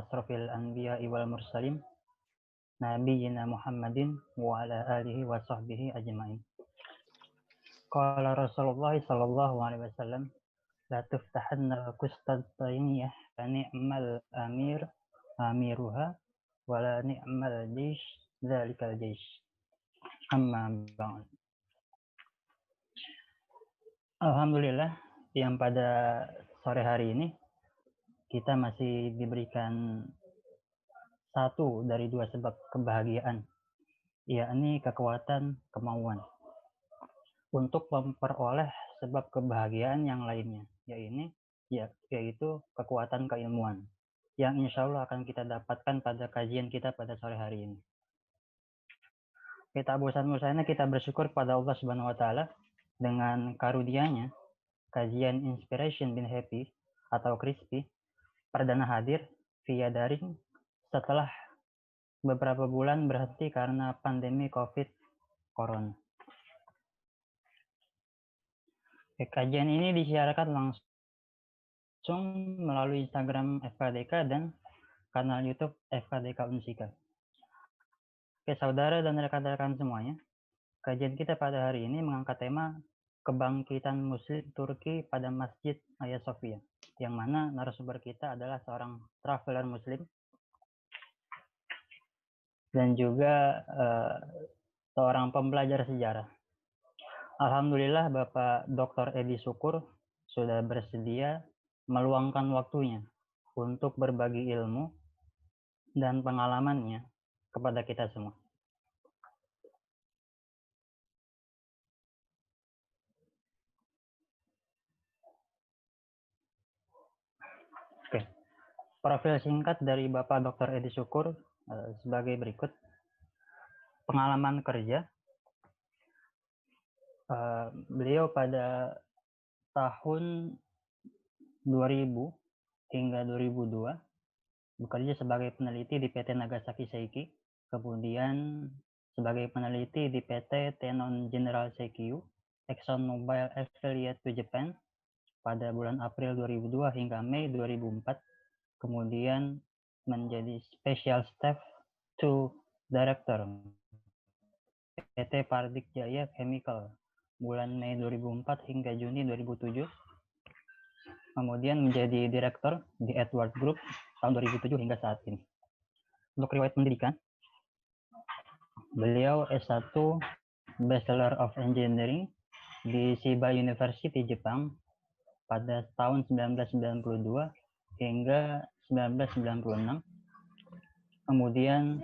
asrafil anbiya wal mursalin nabiyyina Muhammadin wa ala alihi wa sahbihi ajmain. Qala Rasulullah sallallahu alaihi wasallam la tuftahanna Qustantiniyah fa ni'mal amir amiruha wa la ni'mal jish dzalikal jish. Amma ba'd. Alhamdulillah yang pada sore hari ini kita masih diberikan satu dari dua sebab kebahagiaan, yakni kekuatan kemauan untuk memperoleh sebab kebahagiaan yang lainnya, yaitu ya, yaitu kekuatan keilmuan yang insya Allah akan kita dapatkan pada kajian kita pada sore hari ini. Kita bosan-bosannya kita bersyukur pada Allah Subhanahu wa taala dengan karunia-Nya, kajian Inspiration bin Happy atau Crispy perdana hadir via daring setelah beberapa bulan berhenti karena pandemi COVID Corona. Kajian ini disiarkan langsung melalui Instagram FKDK dan kanal YouTube FKDK Unsika. Oke, saudara dan rekan-rekan semuanya, Kajian kita pada hari ini mengangkat tema kebangkitan Muslim Turki pada Masjid Hagia Sophia, yang mana narasumber kita adalah seorang traveler Muslim dan juga uh, seorang pembelajar sejarah. Alhamdulillah Bapak Dr. Edi Syukur sudah bersedia meluangkan waktunya untuk berbagi ilmu dan pengalamannya kepada kita semua. Profil singkat dari Bapak Dr. Edi Syukur uh, sebagai berikut. Pengalaman kerja. Uh, beliau pada tahun 2000 hingga 2002 bekerja sebagai peneliti di PT Nagasaki Seiki, kemudian sebagai peneliti di PT Tenon General Seikyu, Exxon Mobil Affiliate to Japan pada bulan April 2002 hingga Mei 2004 kemudian menjadi Special Staff to Director PT Pardik Jaya Chemical bulan Mei 2004 hingga Juni 2007. Kemudian menjadi direktur di Edward Group tahun 2007 hingga saat ini. Untuk riwayat pendidikan, beliau S1 Bachelor of Engineering di Shiba University Jepang pada tahun 1992 hingga 1996. Kemudian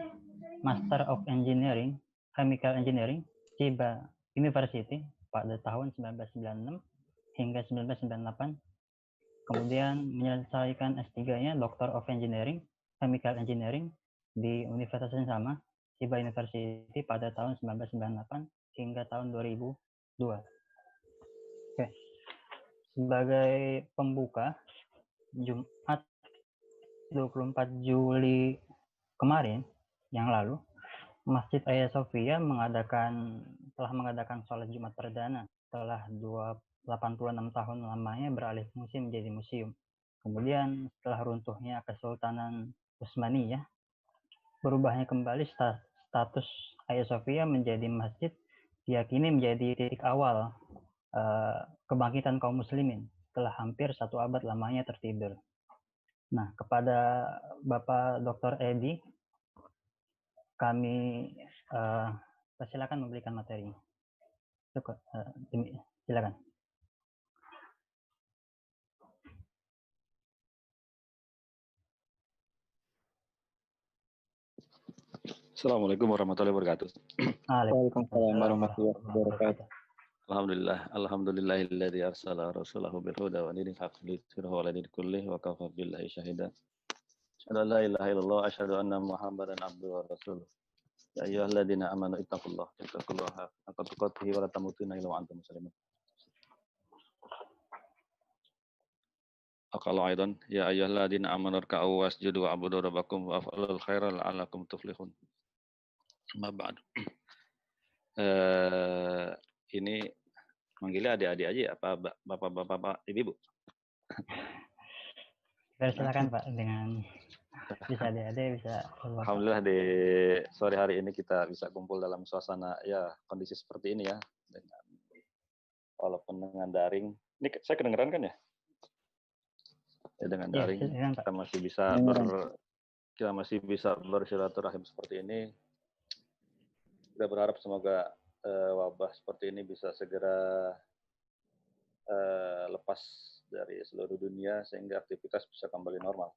Master of Engineering, Chemical Engineering, Chiba University pada tahun 1996 hingga 1998. Kemudian menyelesaikan S3-nya Doctor of Engineering, Chemical Engineering di Universitas yang sama, Chiba University pada tahun 1998 hingga tahun 2002. Oke. Sebagai pembuka, 24 Juli kemarin yang lalu Masjid Hagia Sophia mengadakan telah mengadakan sholat Jumat perdana setelah 86 tahun lamanya beralih fungsi menjadi museum. Kemudian setelah runtuhnya Kesultanan Utsmaniyah, berubahnya kembali status Hagia Sophia menjadi masjid diyakini menjadi titik awal uh, kebangkitan kaum muslimin telah hampir satu abad lamanya tertidur. Nah, kepada Bapak Dr. Edi, kami uh, persilakan memberikan materi. Cukup, uh, silakan. Assalamualaikum warahmatullahi wabarakatuh. Waalaikumsalam warahmatullahi wabarakatuh. Alhamdulillah, alhamdulillahilladzi arsala rasulahu bil huda wa dinil haqq liyudhhirahu 'ala dini kullih wa kafa billahi shahida. Asyhadu an la ilaha illallah asyhadu anna Muhammadan abduhu wa rasuluh. Ya ayyuhalladzina amanu ittaqullaha ittaqullaha haqqa tuqatih wa la tamutunna illa wa antum muslimun. Aqala aidan ya ayyuhalladzina amanu rka'u wasjudu wa'budu rabbakum wa af'alul khaira la'allakum tuflihun. Ma ba'du. Uh, ini manggilnya adik-adik aja ya, apa bapak-bapak, ibu-ibu? Silakan Pak dengan bisa adik-adik bisa Alhamdulillah di sore hari ini kita bisa kumpul dalam suasana ya kondisi seperti ini ya dengan walaupun dengan daring. Ini saya kedengeran kan ya? Ya dengan iya, daring ya, kita masih bisa ber, kita masih bisa bersilaturahim seperti ini. Kita berharap semoga uh, wabah seperti ini bisa segera uh, lepas dari seluruh dunia sehingga aktivitas bisa kembali normal.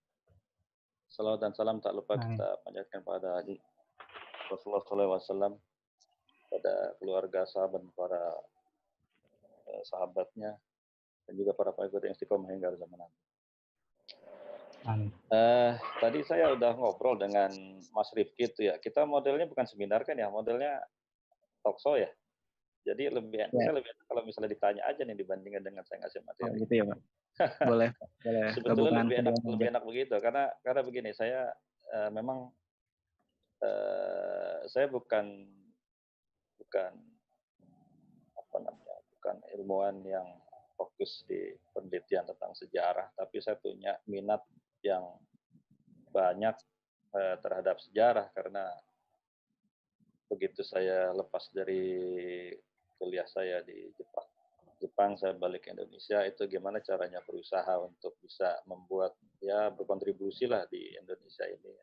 Salawat dan salam tak lupa kita panjatkan pada Rasulullah SAW, pada keluarga sahabat para eh, sahabatnya, dan juga para pengikut yang istiqomah hingga zaman nanti. Uh, tadi saya udah ngobrol dengan Mas Rifki itu ya. Kita modelnya bukan seminar kan ya, modelnya talkshow ya. Jadi lebih ya. saya lebih kalau misalnya ditanya aja nih dibandingkan dengan saya ngasih materi. Oh, gitu ya, Pak boleh boleh sebetulnya lebih enak lebih enak begitu karena karena begini saya uh, memang uh, saya bukan bukan apa namanya bukan ilmuwan yang fokus di penelitian tentang sejarah tapi saya punya minat yang banyak uh, terhadap sejarah karena begitu saya lepas dari kuliah saya di Jepang. Jepang saya balik ke Indonesia itu gimana caranya berusaha untuk bisa membuat ya berkontribusi lah di Indonesia ini.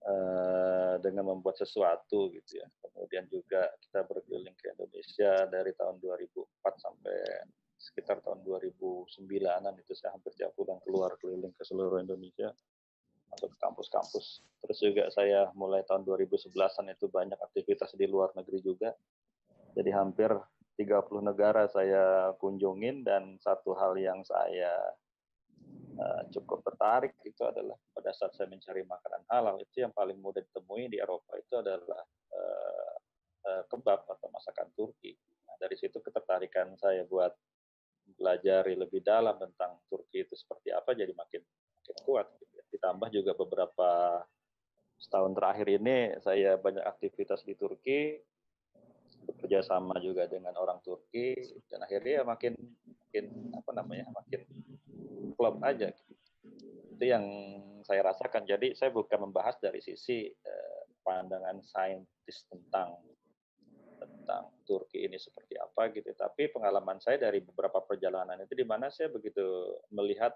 Uh, dengan membuat sesuatu gitu ya. Kemudian juga kita berkeliling ke Indonesia dari tahun 2004 sampai sekitar tahun 2009an itu saya hampir tiap bulan keluar keliling ke seluruh Indonesia masuk kampus-kampus terus juga saya mulai tahun 2011an itu banyak aktivitas di luar negeri juga jadi hampir 30 negara saya kunjungin dan satu hal yang saya uh, cukup tertarik itu adalah pada saat saya mencari makanan halal itu yang paling mudah ditemui di Eropa itu adalah uh, uh, kebab atau masakan Turki. Nah, dari situ ketertarikan saya buat belajar lebih dalam tentang Turki itu seperti apa jadi makin makin kuat. Gitu. Ditambah juga beberapa setahun terakhir ini saya banyak aktivitas di Turki bekerja sama juga dengan orang Turki dan akhirnya ya makin makin apa namanya makin klop aja. Itu yang saya rasakan. Jadi saya bukan membahas dari sisi eh, pandangan saintis tentang tentang Turki ini seperti apa gitu. Tapi pengalaman saya dari beberapa perjalanan itu di mana saya begitu melihat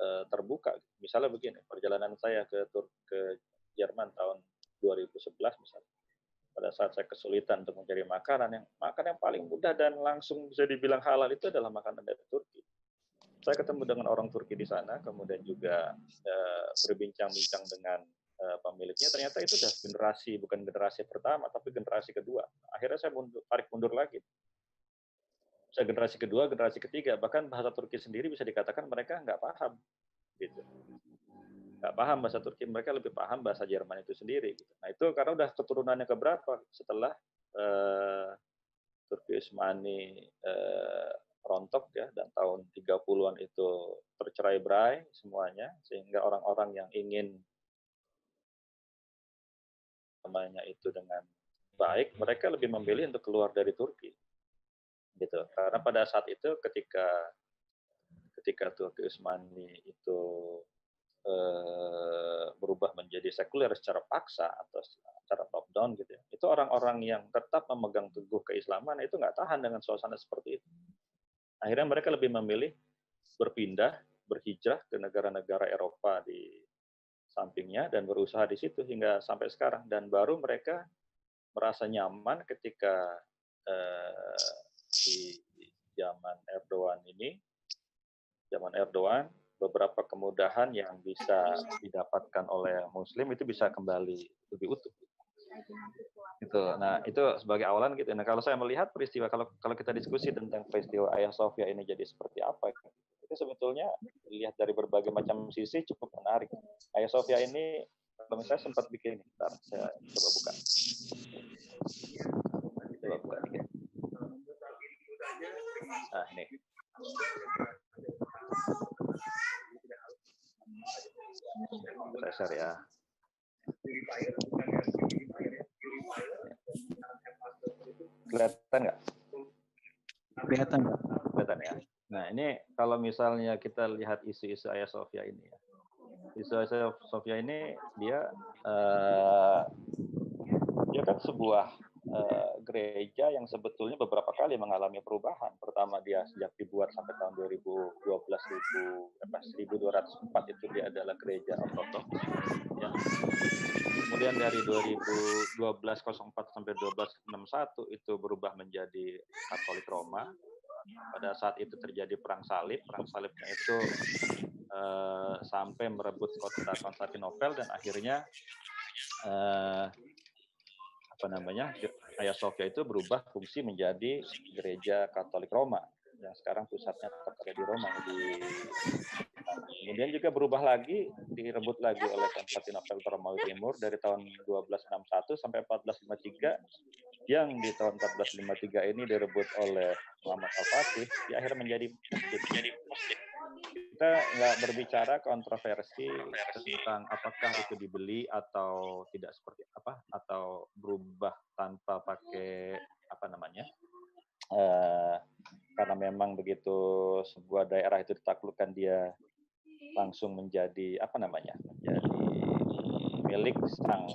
eh, terbuka misalnya begini perjalanan saya ke Tur ke Jerman tahun 2011 misalnya pada saat saya kesulitan untuk mencari makanan yang makan yang paling mudah dan langsung bisa dibilang halal itu adalah makanan dari Turki. Saya ketemu dengan orang Turki di sana, kemudian juga uh, berbincang-bincang dengan uh, pemiliknya. Ternyata itu sudah generasi bukan generasi pertama, tapi generasi kedua. Akhirnya saya mundur, tarik mundur lagi. Saya generasi kedua, generasi ketiga, bahkan bahasa Turki sendiri bisa dikatakan mereka nggak paham, gitu nggak paham bahasa Turki, mereka lebih paham bahasa Jerman itu sendiri. Gitu. Nah itu karena udah keturunannya keberapa setelah uh, Turki Usmani uh, rontok ya dan tahun 30-an itu tercerai berai semuanya sehingga orang-orang yang ingin namanya itu dengan baik mereka lebih memilih untuk keluar dari Turki gitu karena pada saat itu ketika ketika Turki Usmani itu Eh, berubah menjadi sekuler secara paksa atau secara top down gitu ya. Itu orang-orang yang tetap memegang teguh keislaman itu nggak tahan dengan suasana seperti itu. Akhirnya mereka lebih memilih berpindah, berhijrah ke negara-negara Eropa di sampingnya dan berusaha di situ hingga sampai sekarang dan baru mereka merasa nyaman ketika eh, di zaman Erdogan ini zaman Erdogan beberapa kemudahan yang bisa didapatkan oleh Muslim itu bisa kembali lebih utuh. Gitu. Nah itu sebagai awalan gitu. Nah kalau saya melihat peristiwa kalau kalau kita diskusi tentang peristiwa Ayah Sofia ini jadi seperti apa, itu sebetulnya lihat dari berbagai macam sisi cukup menarik. Ayah Sofia ini kalau misalnya sempat bikin Bentar, saya coba buka. Coba buka dikit. Nah ini. Pressure ya. Kelihatan nggak? Kelihatan nggak? Kelihatan ya. Nah, ini kalau misalnya kita lihat isu-isu Ayah Sofia ini ya. Isu Ayah Sofia ini dia uh, dia kan sebuah uh, gereja yang sebetulnya beberapa kali mengalami perubahan. Pertama dia sejak dibuat sampai tahun 2012 1204 itu dia adalah gereja ortodoks. Ya. Kemudian dari 2012 04 sampai 1261 itu berubah menjadi Katolik Roma pada saat itu terjadi perang salib. Perang salibnya itu uh, sampai merebut kota Konstantinopel dan akhirnya uh, apa namanya Sophia itu berubah fungsi menjadi gereja Katolik Roma. Yang sekarang pusatnya tetap ada di Roma di kemudian juga berubah lagi direbut lagi oleh Konstantinopel Romawi Timur dari tahun 1261 sampai 1453 yang di tahun 1453 ini direbut oleh Muhammad Al-Fatih, di akhir menjadi masjid. Kita nggak berbicara kontroversi tentang apakah itu dibeli atau tidak seperti apa, atau berubah tanpa pakai apa namanya, uh, karena memang begitu sebuah daerah itu ditaklukkan dia langsung menjadi apa namanya, menjadi milik sang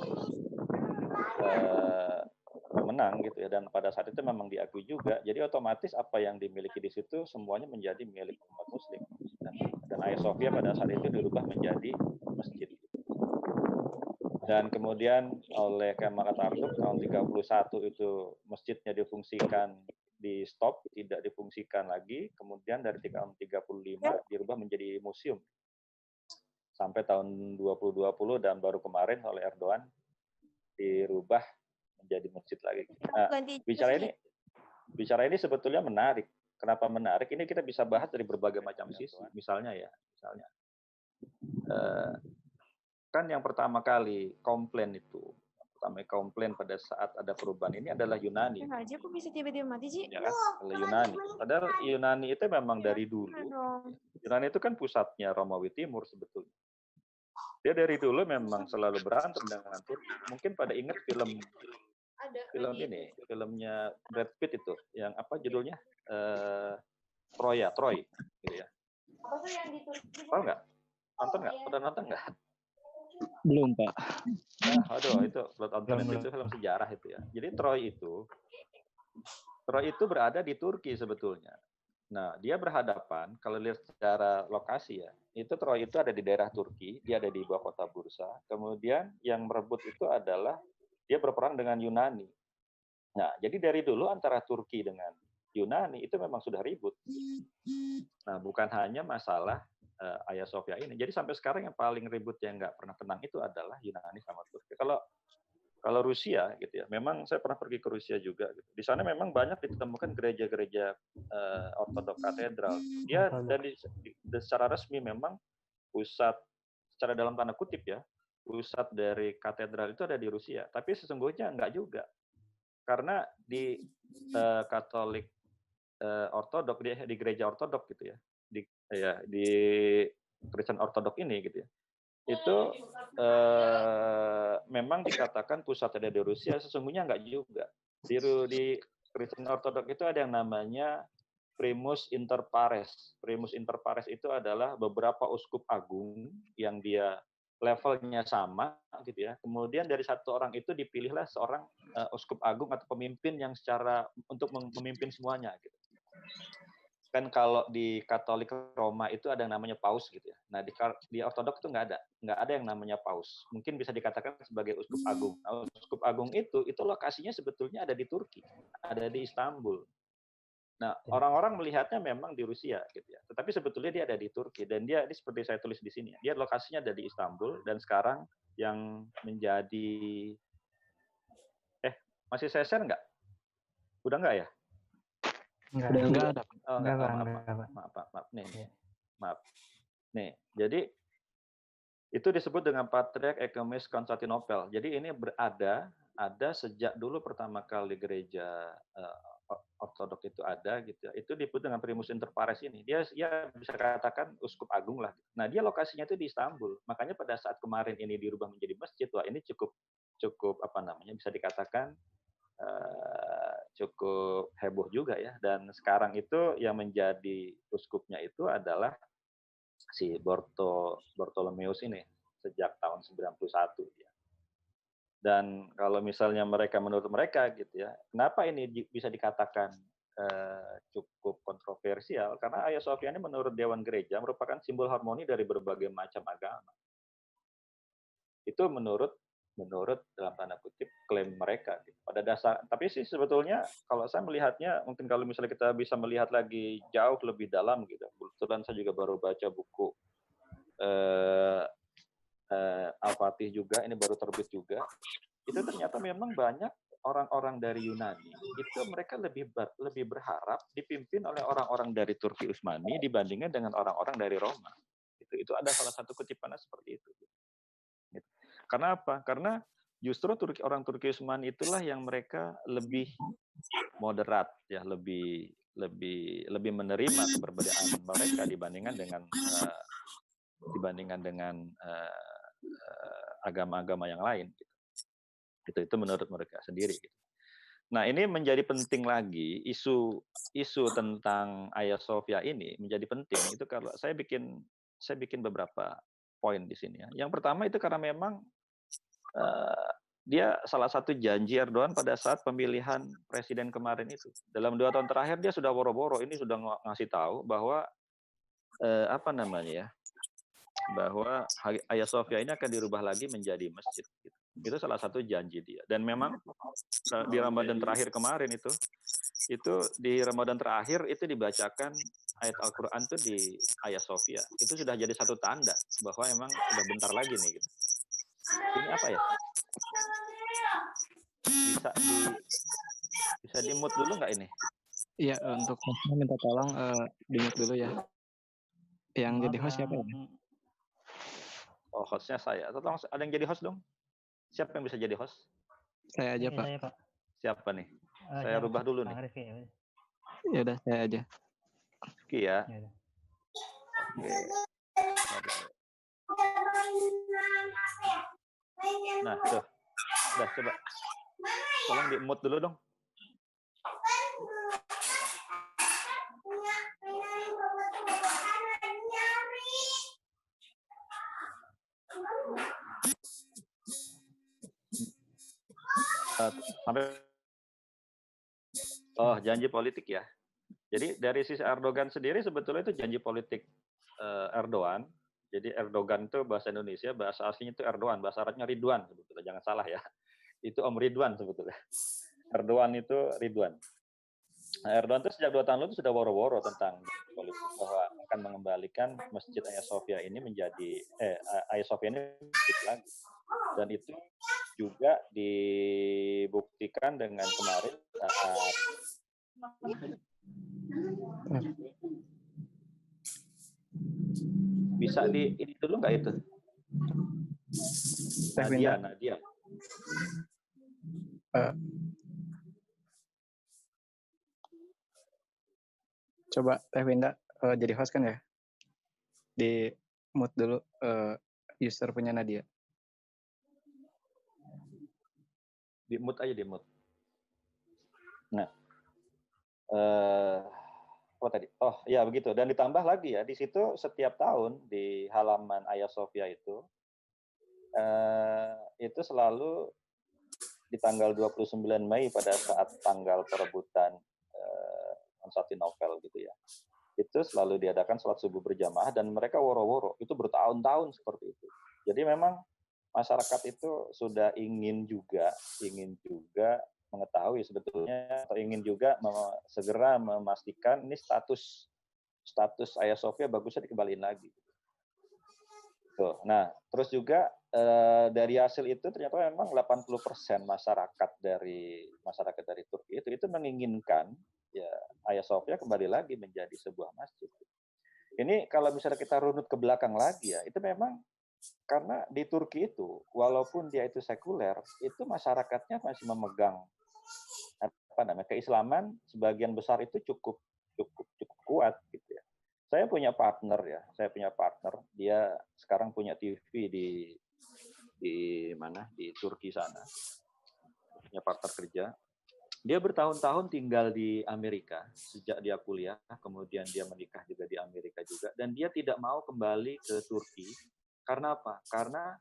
uh, pemenang gitu ya dan pada saat itu memang diakui juga. Jadi otomatis apa yang dimiliki di situ semuanya menjadi milik umat muslim. Dan, dan Hagia Sophia pada saat itu dirubah menjadi masjid. Dan kemudian oleh Kemal Atatürk tahun 31 itu masjidnya difungsikan di stop tidak difungsikan lagi. Kemudian dari tahun 35 dirubah menjadi museum. Sampai tahun 2020 dan baru kemarin oleh Erdogan dirubah menjadi masjid lagi. Nah, bicara ini bicara ini sebetulnya menarik. Kenapa menarik? Ini kita bisa bahas dari berbagai macam sisi. Misalnya ya, misalnya uh, kan yang pertama kali komplain itu pertama komplain pada saat ada perubahan ini adalah Yunani. aja kok bisa tiba-tiba mati sih? Ya kan? Yunani. Padahal Yunani itu memang dari dulu. Yunani itu kan pusatnya Romawi Timur sebetulnya. Dia dari dulu memang selalu berantem dengan Turki. Mungkin pada ingat film ada film ini filmnya Brad Pitt itu yang apa judulnya? Uh, Troy ya Troy gitu ya. Apa tuh yang di Turki tahu nggak? Nonton nggak? Udah nonton nggak? Belum pak. Nah, aduh itu belum nonton itu, itu film sejarah itu ya. Jadi Troy itu Troy itu berada di Turki sebetulnya. Nah, dia berhadapan kalau lihat secara lokasi ya, itu Troy itu ada di daerah Turki, dia ada di bawah kota Bursa. Kemudian yang merebut itu adalah dia berperang dengan Yunani. Nah, jadi dari dulu antara Turki dengan Yunani itu memang sudah ribut. Nah, bukan hanya masalah uh, Ayah Sofia ini. Jadi sampai sekarang yang paling ribut yang nggak pernah tenang itu adalah Yunani sama Turki. Kalau kalau Rusia gitu ya, memang saya pernah pergi ke Rusia juga. Gitu. Di sana memang banyak ditemukan gereja-gereja uh, ortodok katedral. Dia dan di, di, secara resmi memang pusat secara dalam tanda kutip ya pusat dari katedral itu ada di Rusia, tapi sesungguhnya enggak juga. Karena di uh, Katolik uh, Ortodok di, di gereja Ortodok gitu ya. Di ya di Kristen Ortodok ini gitu ya. Itu uh, memang dikatakan pusat ada di Rusia, sesungguhnya enggak juga. Di di Kristen Ortodok itu ada yang namanya primus inter pares. Primus inter pares itu adalah beberapa uskup agung yang dia levelnya sama gitu ya. Kemudian dari satu orang itu dipilihlah seorang uh, uskup agung atau pemimpin yang secara untuk memimpin semuanya gitu. Kan kalau di Katolik Roma itu ada yang namanya paus gitu ya. Nah di di Ortodok itu nggak ada, nggak ada yang namanya paus. Mungkin bisa dikatakan sebagai uskup agung. Nah, uskup agung itu itu lokasinya sebetulnya ada di Turki, ada di Istanbul. Nah, ya. orang-orang melihatnya memang di Rusia gitu ya. Tetapi sebetulnya dia ada di Turki dan dia ini seperti saya tulis di sini. Dia lokasinya ada di Istanbul dan sekarang yang menjadi eh masih saya share nggak? Udah nggak ya? Enggak, Udah enggak ada. Oh, enggak, enggak, maaf, maaf, maaf, maaf, maaf, maaf. Nih, ya. maaf. Nih, jadi itu disebut dengan Patriark Ekumenes Konstantinopel. Jadi ini berada ada sejak dulu pertama kali gereja uh, ortodok itu ada gitu ya. Itu disebut dengan primus inter pares ini. Dia ya bisa katakan uskup agung lah. Nah, dia lokasinya itu di Istanbul. Makanya pada saat kemarin ini dirubah menjadi masjid, wah ini cukup cukup apa namanya bisa dikatakan uh, cukup heboh juga ya. Dan sekarang itu yang menjadi uskupnya itu adalah si Borto Bortolomeus ini sejak tahun 91 ya. Dan kalau misalnya mereka menurut mereka gitu ya, kenapa ini bisa dikatakan eh, cukup kontroversial? Karena Ayah Sofia ini menurut Dewan Gereja merupakan simbol harmoni dari berbagai macam agama. Itu menurut menurut dalam tanda kutip klaim mereka. Gitu. Pada dasar, tapi sih sebetulnya kalau saya melihatnya, mungkin kalau misalnya kita bisa melihat lagi jauh lebih dalam gitu. Kebetulan saya juga baru baca buku eh, eh, Al-Fatih juga, ini baru terbit juga. Itu ternyata memang banyak orang-orang dari Yunani itu mereka lebih ber, lebih berharap dipimpin oleh orang-orang dari Turki Utsmani dibandingkan dengan orang-orang dari Roma. Itu itu ada salah satu kutipannya seperti itu. Karena apa? Karena justru Turki, orang Turki Utsmani itulah yang mereka lebih moderat ya, lebih lebih lebih menerima keberbedaan mereka dibandingkan dengan uh, dibandingkan dengan agama-agama uh, yang lain. Gitu. Itu itu menurut mereka sendiri. Gitu. Nah ini menjadi penting lagi isu isu tentang Ayah Sofia ini menjadi penting itu kalau saya bikin saya bikin beberapa poin di sini ya. Yang pertama itu karena memang uh, dia salah satu janji Erdogan pada saat pemilihan presiden kemarin itu. Dalam dua tahun terakhir dia sudah boro-boro ini sudah ngasih tahu bahwa uh, apa namanya ya, bahwa Hagia Sophia ini akan dirubah lagi menjadi masjid. Gitu. Itu salah satu janji dia. Dan memang di Ramadan terakhir kemarin itu, itu di Ramadan terakhir itu dibacakan ayat Al-Quran itu di Hagia Sophia. Itu sudah jadi satu tanda bahwa emang udah bentar lagi nih. Gitu ini apa ya? Bisa di bisa di mute dulu nggak ini? Iya, untuk hostnya minta tolong uh, di mute dulu ya. Yang jadi host siapa ya? Oh, hostnya saya. Tolong ada yang jadi host dong? Siapa yang bisa jadi host? Saya aja, Pak. Saya, Pak. Siapa nih? Uh, saya rubah dulu nih. Ya. ya udah, saya aja. Rifki ya. ya Oke. Nah, tuh. Udah, coba. Tolong di mute dulu dong. Sampai Oh, janji politik ya. Jadi dari sisi Erdogan sendiri sebetulnya itu janji politik uh, Erdogan jadi Erdogan itu bahasa Indonesia, bahasa aslinya itu Erdogan, bahasa Arabnya Ridwan sebetulnya, jangan salah ya. Itu Om Ridwan sebetulnya. Erdogan itu Ridwan. Nah, Erdogan itu sejak dua tahun lalu sudah woro-woro tentang politik bahwa akan mengembalikan Masjid Ayah Sofia ini menjadi eh Ayah Sofia ini lagi. Dan itu juga dibuktikan dengan kemarin saat bisa di ini dulu nggak itu? Nadia, Nadia. Uh, coba Teh Winda uh, jadi host kan ya? Di mood dulu uh, user punya Nadia. Di mood aja di mood. Nah, uh, apa tadi? Oh ya begitu. Dan ditambah lagi ya di situ setiap tahun di halaman Ayah Sofia itu eh, itu selalu di tanggal 29 Mei pada saat tanggal perebutan eh, Konstantinopel gitu ya. Itu selalu diadakan sholat subuh berjamaah dan mereka woro-woro. Itu bertahun-tahun seperti itu. Jadi memang masyarakat itu sudah ingin juga ingin juga mengetahui sebetulnya atau ingin juga segera memastikan ini status status Ayah Sofia bagusnya dikembaliin lagi. Tuh. Nah, terus juga e, dari hasil itu ternyata memang 80% masyarakat dari masyarakat dari Turki itu itu menginginkan ya Ayah Sofia kembali lagi menjadi sebuah masjid. Ini kalau misalnya kita runut ke belakang lagi ya, itu memang karena di Turki itu walaupun dia itu sekuler, itu masyarakatnya masih memegang apa namanya keislaman sebagian besar itu cukup cukup cukup kuat gitu ya. Saya punya partner ya, saya punya partner dia sekarang punya TV di di mana di Turki sana punya partner kerja dia bertahun-tahun tinggal di Amerika sejak dia kuliah, kemudian dia menikah juga di Amerika juga, dan dia tidak mau kembali ke Turki. Karena apa? Karena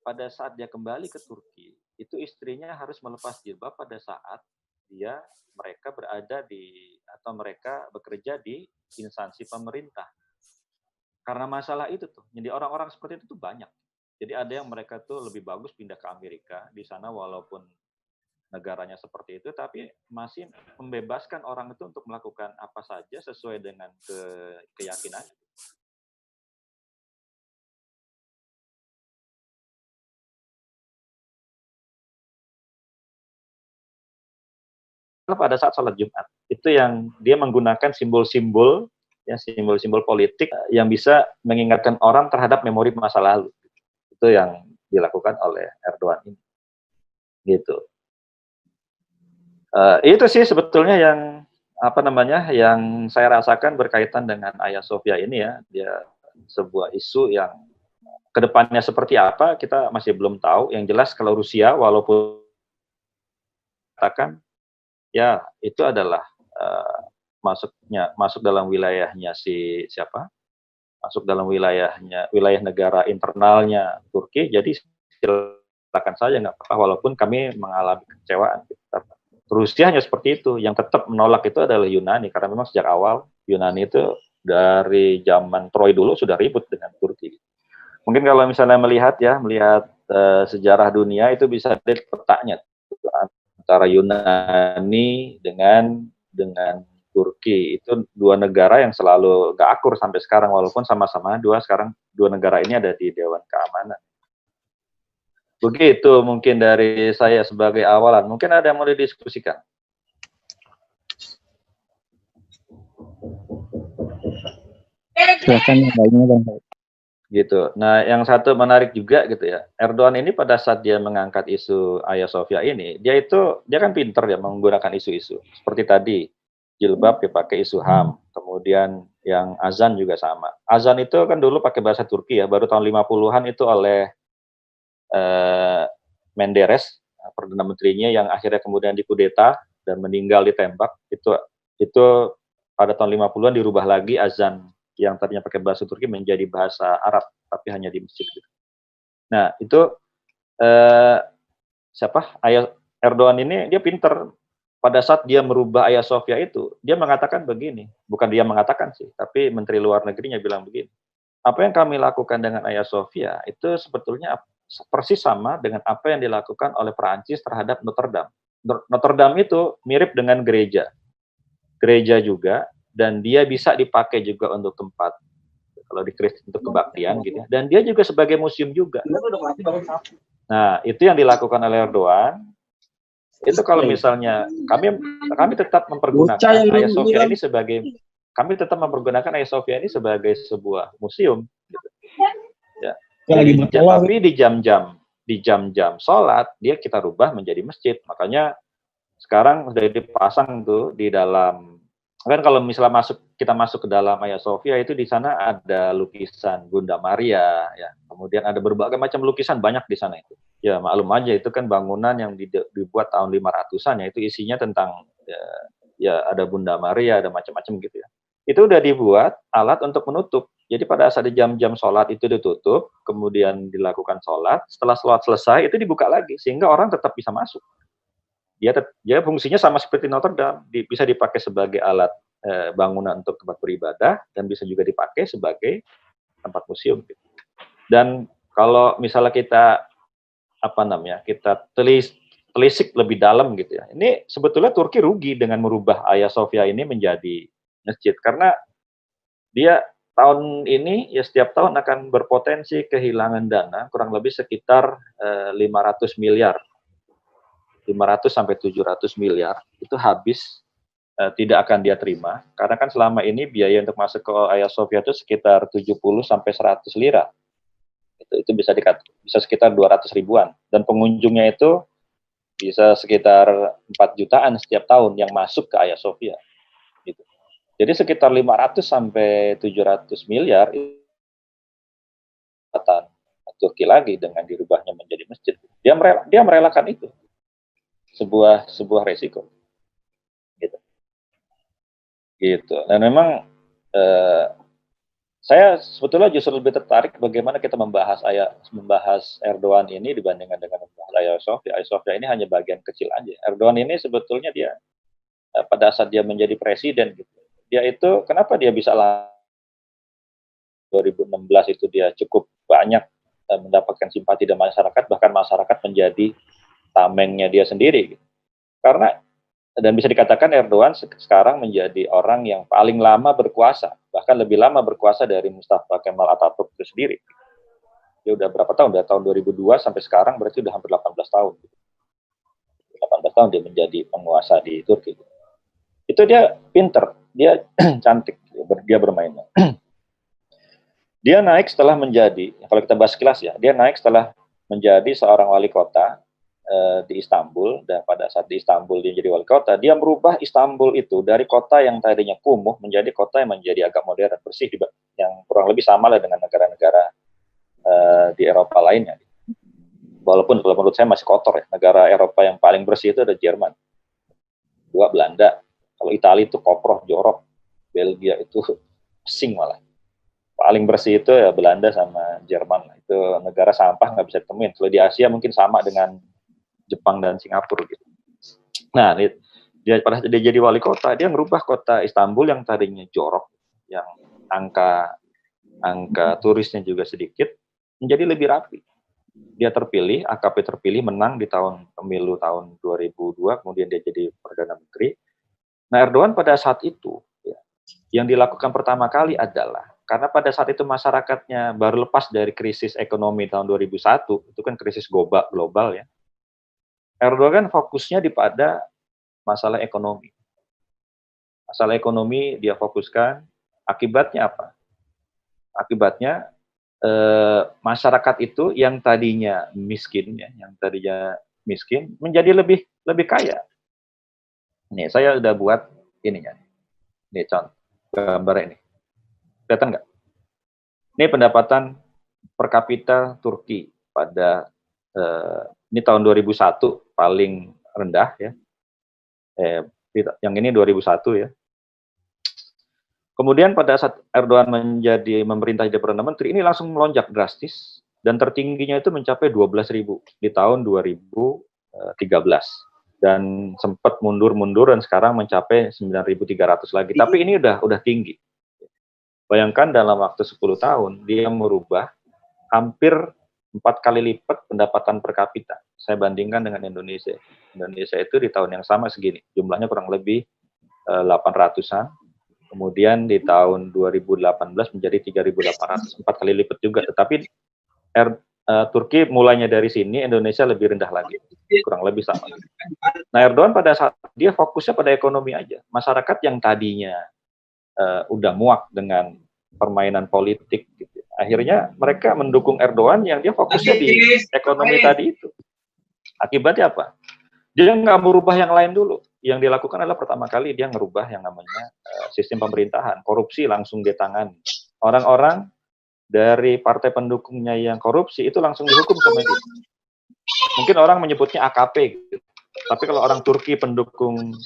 pada saat dia kembali ke Turki, itu istrinya harus melepas jilbab pada saat dia mereka berada di atau mereka bekerja di instansi pemerintah. Karena masalah itu tuh, jadi orang-orang seperti itu tuh banyak. Jadi ada yang mereka tuh lebih bagus pindah ke Amerika di sana walaupun negaranya seperti itu, tapi masih membebaskan orang itu untuk melakukan apa saja sesuai dengan ke, keyakinan. Pada saat sholat Jumat itu yang dia menggunakan simbol-simbol ya simbol-simbol politik yang bisa mengingatkan orang terhadap memori masa lalu. Itu yang dilakukan oleh Erdogan ini. Gitu. Uh, itu sih sebetulnya yang apa namanya yang saya rasakan berkaitan dengan Ayah Sofia ini ya. Dia sebuah isu yang ke depannya seperti apa kita masih belum tahu. Yang jelas kalau Rusia walaupun katakan ya itu adalah uh, masuknya masuk dalam wilayahnya si siapa? Masuk dalam wilayahnya wilayah negara internalnya Turki. Jadi silakan saja nggak apa-apa. Walaupun kami mengalami kecewaan. Rusia hanya seperti itu. Yang tetap menolak itu adalah Yunani. Karena memang sejak awal Yunani itu dari zaman Troy dulu sudah ribut dengan Turki. Mungkin kalau misalnya melihat ya, melihat uh, sejarah dunia itu bisa lihat petanya antara Yunani dengan dengan Turki itu dua negara yang selalu gak akur sampai sekarang walaupun sama-sama dua sekarang dua negara ini ada di Dewan Keamanan. Begitu mungkin dari saya sebagai awalan. Mungkin ada yang mau didiskusikan. Silakan lainnya Bang Gitu. Nah, yang satu menarik juga gitu ya. Erdogan ini pada saat dia mengangkat isu Ayah Sofia ini, dia itu dia kan pinter ya menggunakan isu-isu. Seperti tadi, jilbab dipakai isu HAM, kemudian yang azan juga sama. Azan itu kan dulu pakai bahasa Turki ya, baru tahun 50-an itu oleh eh, Menderes perdana menterinya yang akhirnya kemudian dikudeta dan meninggal ditembak itu itu pada tahun 50-an dirubah lagi azan yang tadinya pakai bahasa Turki menjadi bahasa Arab tapi hanya di masjid gitu. Nah, itu eh, siapa? Ayah Erdogan ini dia pinter pada saat dia merubah Ayah Sofia itu, dia mengatakan begini, bukan dia mengatakan sih, tapi Menteri Luar Negerinya bilang begini. Apa yang kami lakukan dengan Ayah Sofia itu sebetulnya persis sama dengan apa yang dilakukan oleh Perancis terhadap Notre Dame. Notre Dame itu mirip dengan gereja. Gereja juga dan dia bisa dipakai juga untuk tempat kalau di Kristen untuk kebaktian gitu ya. Dan dia juga sebagai museum juga. Nah, itu yang dilakukan oleh Erdogan. Itu kalau misalnya kami kami tetap mempergunakan Hagia Sophia ini sebagai kami tetap mempergunakan Hagia Sophia ini sebagai sebuah museum gitu. Ya. Lagi tapi di jam-jam di jam-jam sholat dia kita rubah menjadi masjid. Makanya sekarang sudah dipasang tuh di dalam kan kalau misalnya masuk kita masuk ke dalam Hagia Sophia itu di sana ada lukisan Bunda Maria ya. Kemudian ada berbagai macam lukisan banyak di sana itu. Ya maklum aja itu kan bangunan yang dibuat tahun 500-an ya. Itu isinya tentang ya, ya ada Bunda Maria ada macam-macam gitu ya. Itu udah dibuat alat untuk menutup. Jadi pada saat jam-jam sholat itu ditutup, kemudian dilakukan sholat, setelah sholat selesai itu dibuka lagi, sehingga orang tetap bisa masuk. Dia, dia fungsinya sama seperti Notre Dame, bisa dipakai sebagai alat e, bangunan untuk tempat beribadah, dan bisa juga dipakai sebagai tempat museum. Gitu. Dan kalau misalnya kita apa namanya kita telis telisik lebih dalam gitu ya. Ini sebetulnya Turki rugi dengan merubah Hagia Sophia ini menjadi masjid karena dia tahun ini ya setiap tahun akan berpotensi kehilangan dana kurang lebih sekitar eh, 500 miliar. 500 sampai 700 miliar itu habis eh, tidak akan dia terima karena kan selama ini biaya untuk masuk ke Hagia Sophia itu sekitar 70 sampai 100 lira. Itu itu bisa dikat bisa sekitar 200 ribuan dan pengunjungnya itu bisa sekitar 4 jutaan setiap tahun yang masuk ke Hagia Sophia. Jadi sekitar 500 sampai 700 miliar Turki lagi dengan dirubahnya menjadi masjid. Dia merela, dia merelakan itu. Sebuah sebuah resiko. gitu. Dan memang eh, saya sebetulnya justru lebih tertarik bagaimana kita membahas ayat membahas Erdogan ini dibandingkan dengan membahas Ayasofya. Ayasofya ini hanya bagian kecil aja. Erdogan ini sebetulnya dia eh, pada saat dia menjadi presiden gitu. Dia itu kenapa dia bisa lah 2016 itu dia cukup banyak eh, mendapatkan simpati dari masyarakat bahkan masyarakat menjadi tamengnya dia sendiri gitu. Karena dan bisa dikatakan Erdogan sekarang menjadi orang yang paling lama berkuasa, bahkan lebih lama berkuasa dari Mustafa Kemal Atatürk itu sendiri. Dia udah berapa tahun? Dari tahun 2002 sampai sekarang berarti udah hampir 18 tahun. 18 tahun dia menjadi penguasa di Turki. Itu dia pinter, dia cantik, dia bermain. dia naik setelah menjadi, kalau kita bahas kelas ya, dia naik setelah menjadi seorang wali kota di Istanbul dan pada saat di Istanbul dia jadi wali kota, dia merubah Istanbul itu dari kota yang tadinya kumuh menjadi kota yang menjadi agak modern bersih yang kurang lebih sama lah dengan negara-negara uh, di Eropa lainnya. Walaupun kalau menurut saya masih kotor ya. Negara Eropa yang paling bersih itu ada Jerman, dua Belanda. Kalau Italia itu koproh, jorok. Belgia itu pesing malah. Paling bersih itu ya Belanda sama Jerman. Itu negara sampah nggak bisa temuin. Kalau di Asia mungkin sama dengan Jepang dan Singapura gitu. Nah, dia pada dia jadi wali kota, dia merubah kota Istanbul yang tadinya jorok, yang angka angka turisnya juga sedikit, menjadi lebih rapi. Dia terpilih, AKP terpilih, menang di tahun pemilu tahun 2002, kemudian dia jadi perdana menteri. Nah, Erdogan pada saat itu, ya, yang dilakukan pertama kali adalah karena pada saat itu masyarakatnya baru lepas dari krisis ekonomi tahun 2001, itu kan krisis global, global ya. Erdogan fokusnya di pada masalah ekonomi. Masalah ekonomi dia fokuskan, akibatnya apa? Akibatnya eh, masyarakat itu yang tadinya miskin ya, yang tadinya miskin menjadi lebih lebih kaya. Nih, saya udah buat ininya. Nih, contoh gambar ini. Kelihatan nggak? Ini pendapatan per kapita Turki pada eh, ini tahun 2001 paling rendah ya. Eh, yang ini 2001 ya. Kemudian pada saat Erdogan menjadi memerintah jadi perdana menteri ini langsung melonjak drastis dan tertingginya itu mencapai 12.000 di tahun 2013 dan sempat mundur-mundur dan sekarang mencapai 9.300 lagi. Tapi ini udah udah tinggi. Bayangkan dalam waktu 10 tahun dia merubah hampir empat kali lipat pendapatan per kapita. Saya bandingkan dengan Indonesia. Indonesia itu di tahun yang sama segini, jumlahnya kurang lebih eh, 800-an. Kemudian di tahun 2018 menjadi 3.800, empat kali lipat juga. Tetapi er, uh, Turki mulainya dari sini, Indonesia lebih rendah lagi, kurang lebih sama. Nah Erdogan pada saat dia fokusnya pada ekonomi aja. Masyarakat yang tadinya uh, udah muak dengan permainan politik Akhirnya mereka mendukung Erdogan yang dia fokusnya di ekonomi tadi itu. Akibatnya apa? Dia nggak merubah yang lain dulu. Yang dilakukan adalah pertama kali dia ngerubah yang namanya uh, sistem pemerintahan. Korupsi langsung ditangan. Orang-orang dari partai pendukungnya yang korupsi itu langsung dihukum sama dia. Mungkin orang menyebutnya AKP gitu. Tapi kalau orang Turki pendukung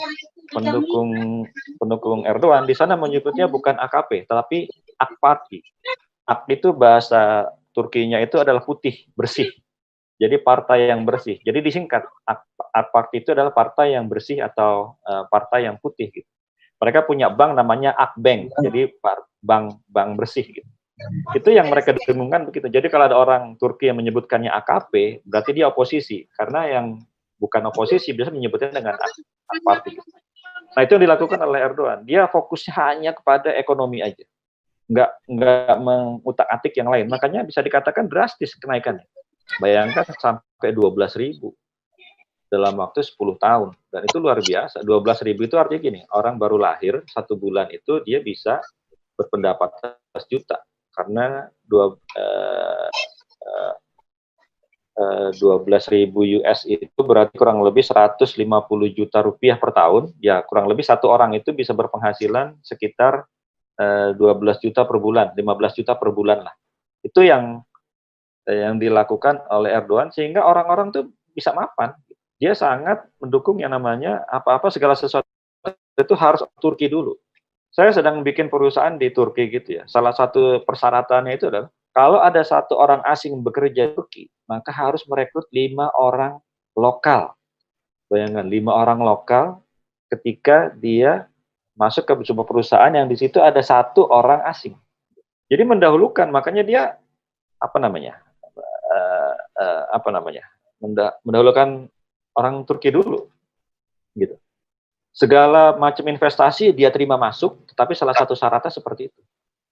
pendukung pendukung Erdogan di sana menyebutnya bukan AKP, tapi Akparti. Ak itu bahasa Turkinya itu adalah putih, bersih. Jadi partai yang bersih. Jadi disingkat, Ak Parti itu adalah partai yang bersih atau uh, partai yang putih gitu. Mereka punya bank namanya Akbank, jadi bank bank bersih gitu. Itu yang mereka dengungkan begitu. Jadi kalau ada orang Turki yang menyebutkannya AKP, berarti dia oposisi. Karena yang bukan oposisi biasa menyebutnya dengan Ak, Ak Parti. Nah itu yang dilakukan oleh Erdogan. Dia fokusnya hanya kepada ekonomi aja nggak nggak mengutak atik yang lain. Makanya bisa dikatakan drastis kenaikannya. Bayangkan sampai 12 ribu dalam waktu 10 tahun. Dan itu luar biasa. 12 ribu itu artinya gini, orang baru lahir satu bulan itu dia bisa berpendapat 12 juta. Karena dua, uh, uh, uh, 12 ribu US itu berarti kurang lebih 150 juta rupiah per tahun. Ya kurang lebih satu orang itu bisa berpenghasilan sekitar 12 eh, juta per bulan, 15 juta per bulan lah. Itu yang eh, yang dilakukan oleh Erdogan sehingga orang-orang tuh bisa mapan. Dia sangat mendukung yang namanya apa-apa segala sesuatu itu harus Turki dulu. saya sedang bikin perusahaan di Turki gitu ya. Salah satu persyaratannya itu adalah kalau ada satu orang asing bekerja di Turki, maka harus merekrut lima orang lokal. Bayangkan lima orang lokal ketika dia masuk ke sebuah perusahaan yang di situ ada satu orang asing. Jadi mendahulukan, makanya dia apa namanya, uh, uh, apa namanya, mendahulukan orang Turki dulu, gitu. Segala macam investasi dia terima masuk, tetapi salah satu syaratnya seperti itu,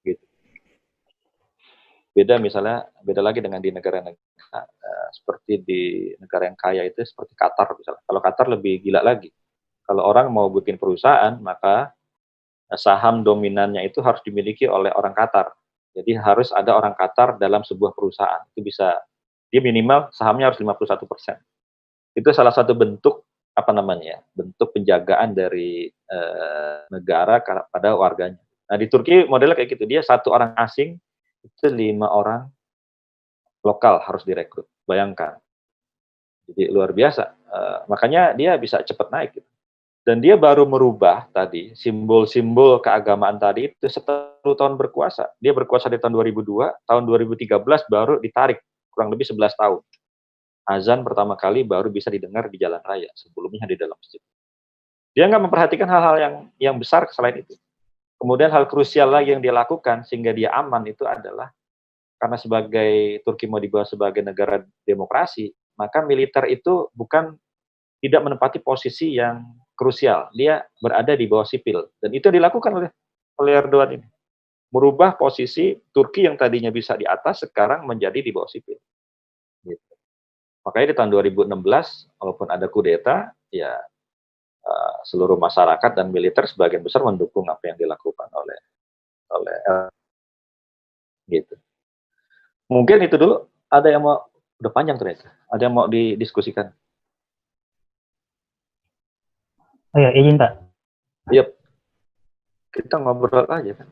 gitu. Beda misalnya, beda lagi dengan di negara-negara uh, seperti di negara yang kaya itu seperti Qatar misalnya. Kalau Qatar lebih gila lagi kalau orang mau bikin perusahaan, maka eh, saham dominannya itu harus dimiliki oleh orang Qatar. Jadi harus ada orang Qatar dalam sebuah perusahaan. Itu bisa, dia minimal sahamnya harus 51 persen. Itu salah satu bentuk apa namanya, bentuk penjagaan dari eh, negara pada warganya. Nah di Turki modelnya kayak gitu, dia satu orang asing itu lima orang lokal harus direkrut. Bayangkan, jadi luar biasa. Uh, makanya dia bisa cepat naik. Gitu. Dan dia baru merubah tadi simbol-simbol keagamaan tadi itu setelah tahun berkuasa. Dia berkuasa di tahun 2002, tahun 2013 baru ditarik kurang lebih 11 tahun. Azan pertama kali baru bisa didengar di jalan raya, sebelumnya di dalam masjid. Dia nggak memperhatikan hal-hal yang yang besar selain itu. Kemudian hal krusial lagi yang dia lakukan sehingga dia aman itu adalah karena sebagai Turki mau dibawa sebagai negara demokrasi, maka militer itu bukan tidak menempati posisi yang krusial. Dia berada di bawah sipil. Dan itu dilakukan oleh, oleh Erdogan ini. Merubah posisi Turki yang tadinya bisa di atas, sekarang menjadi di bawah sipil. Gitu. Makanya di tahun 2016, walaupun ada kudeta, ya uh, seluruh masyarakat dan militer sebagian besar mendukung apa yang dilakukan oleh oleh gitu. Mungkin itu dulu. Ada yang mau udah panjang ternyata. Ada yang mau didiskusikan? Oh ya, izin Pak. Yep. Kita ngobrol aja kan.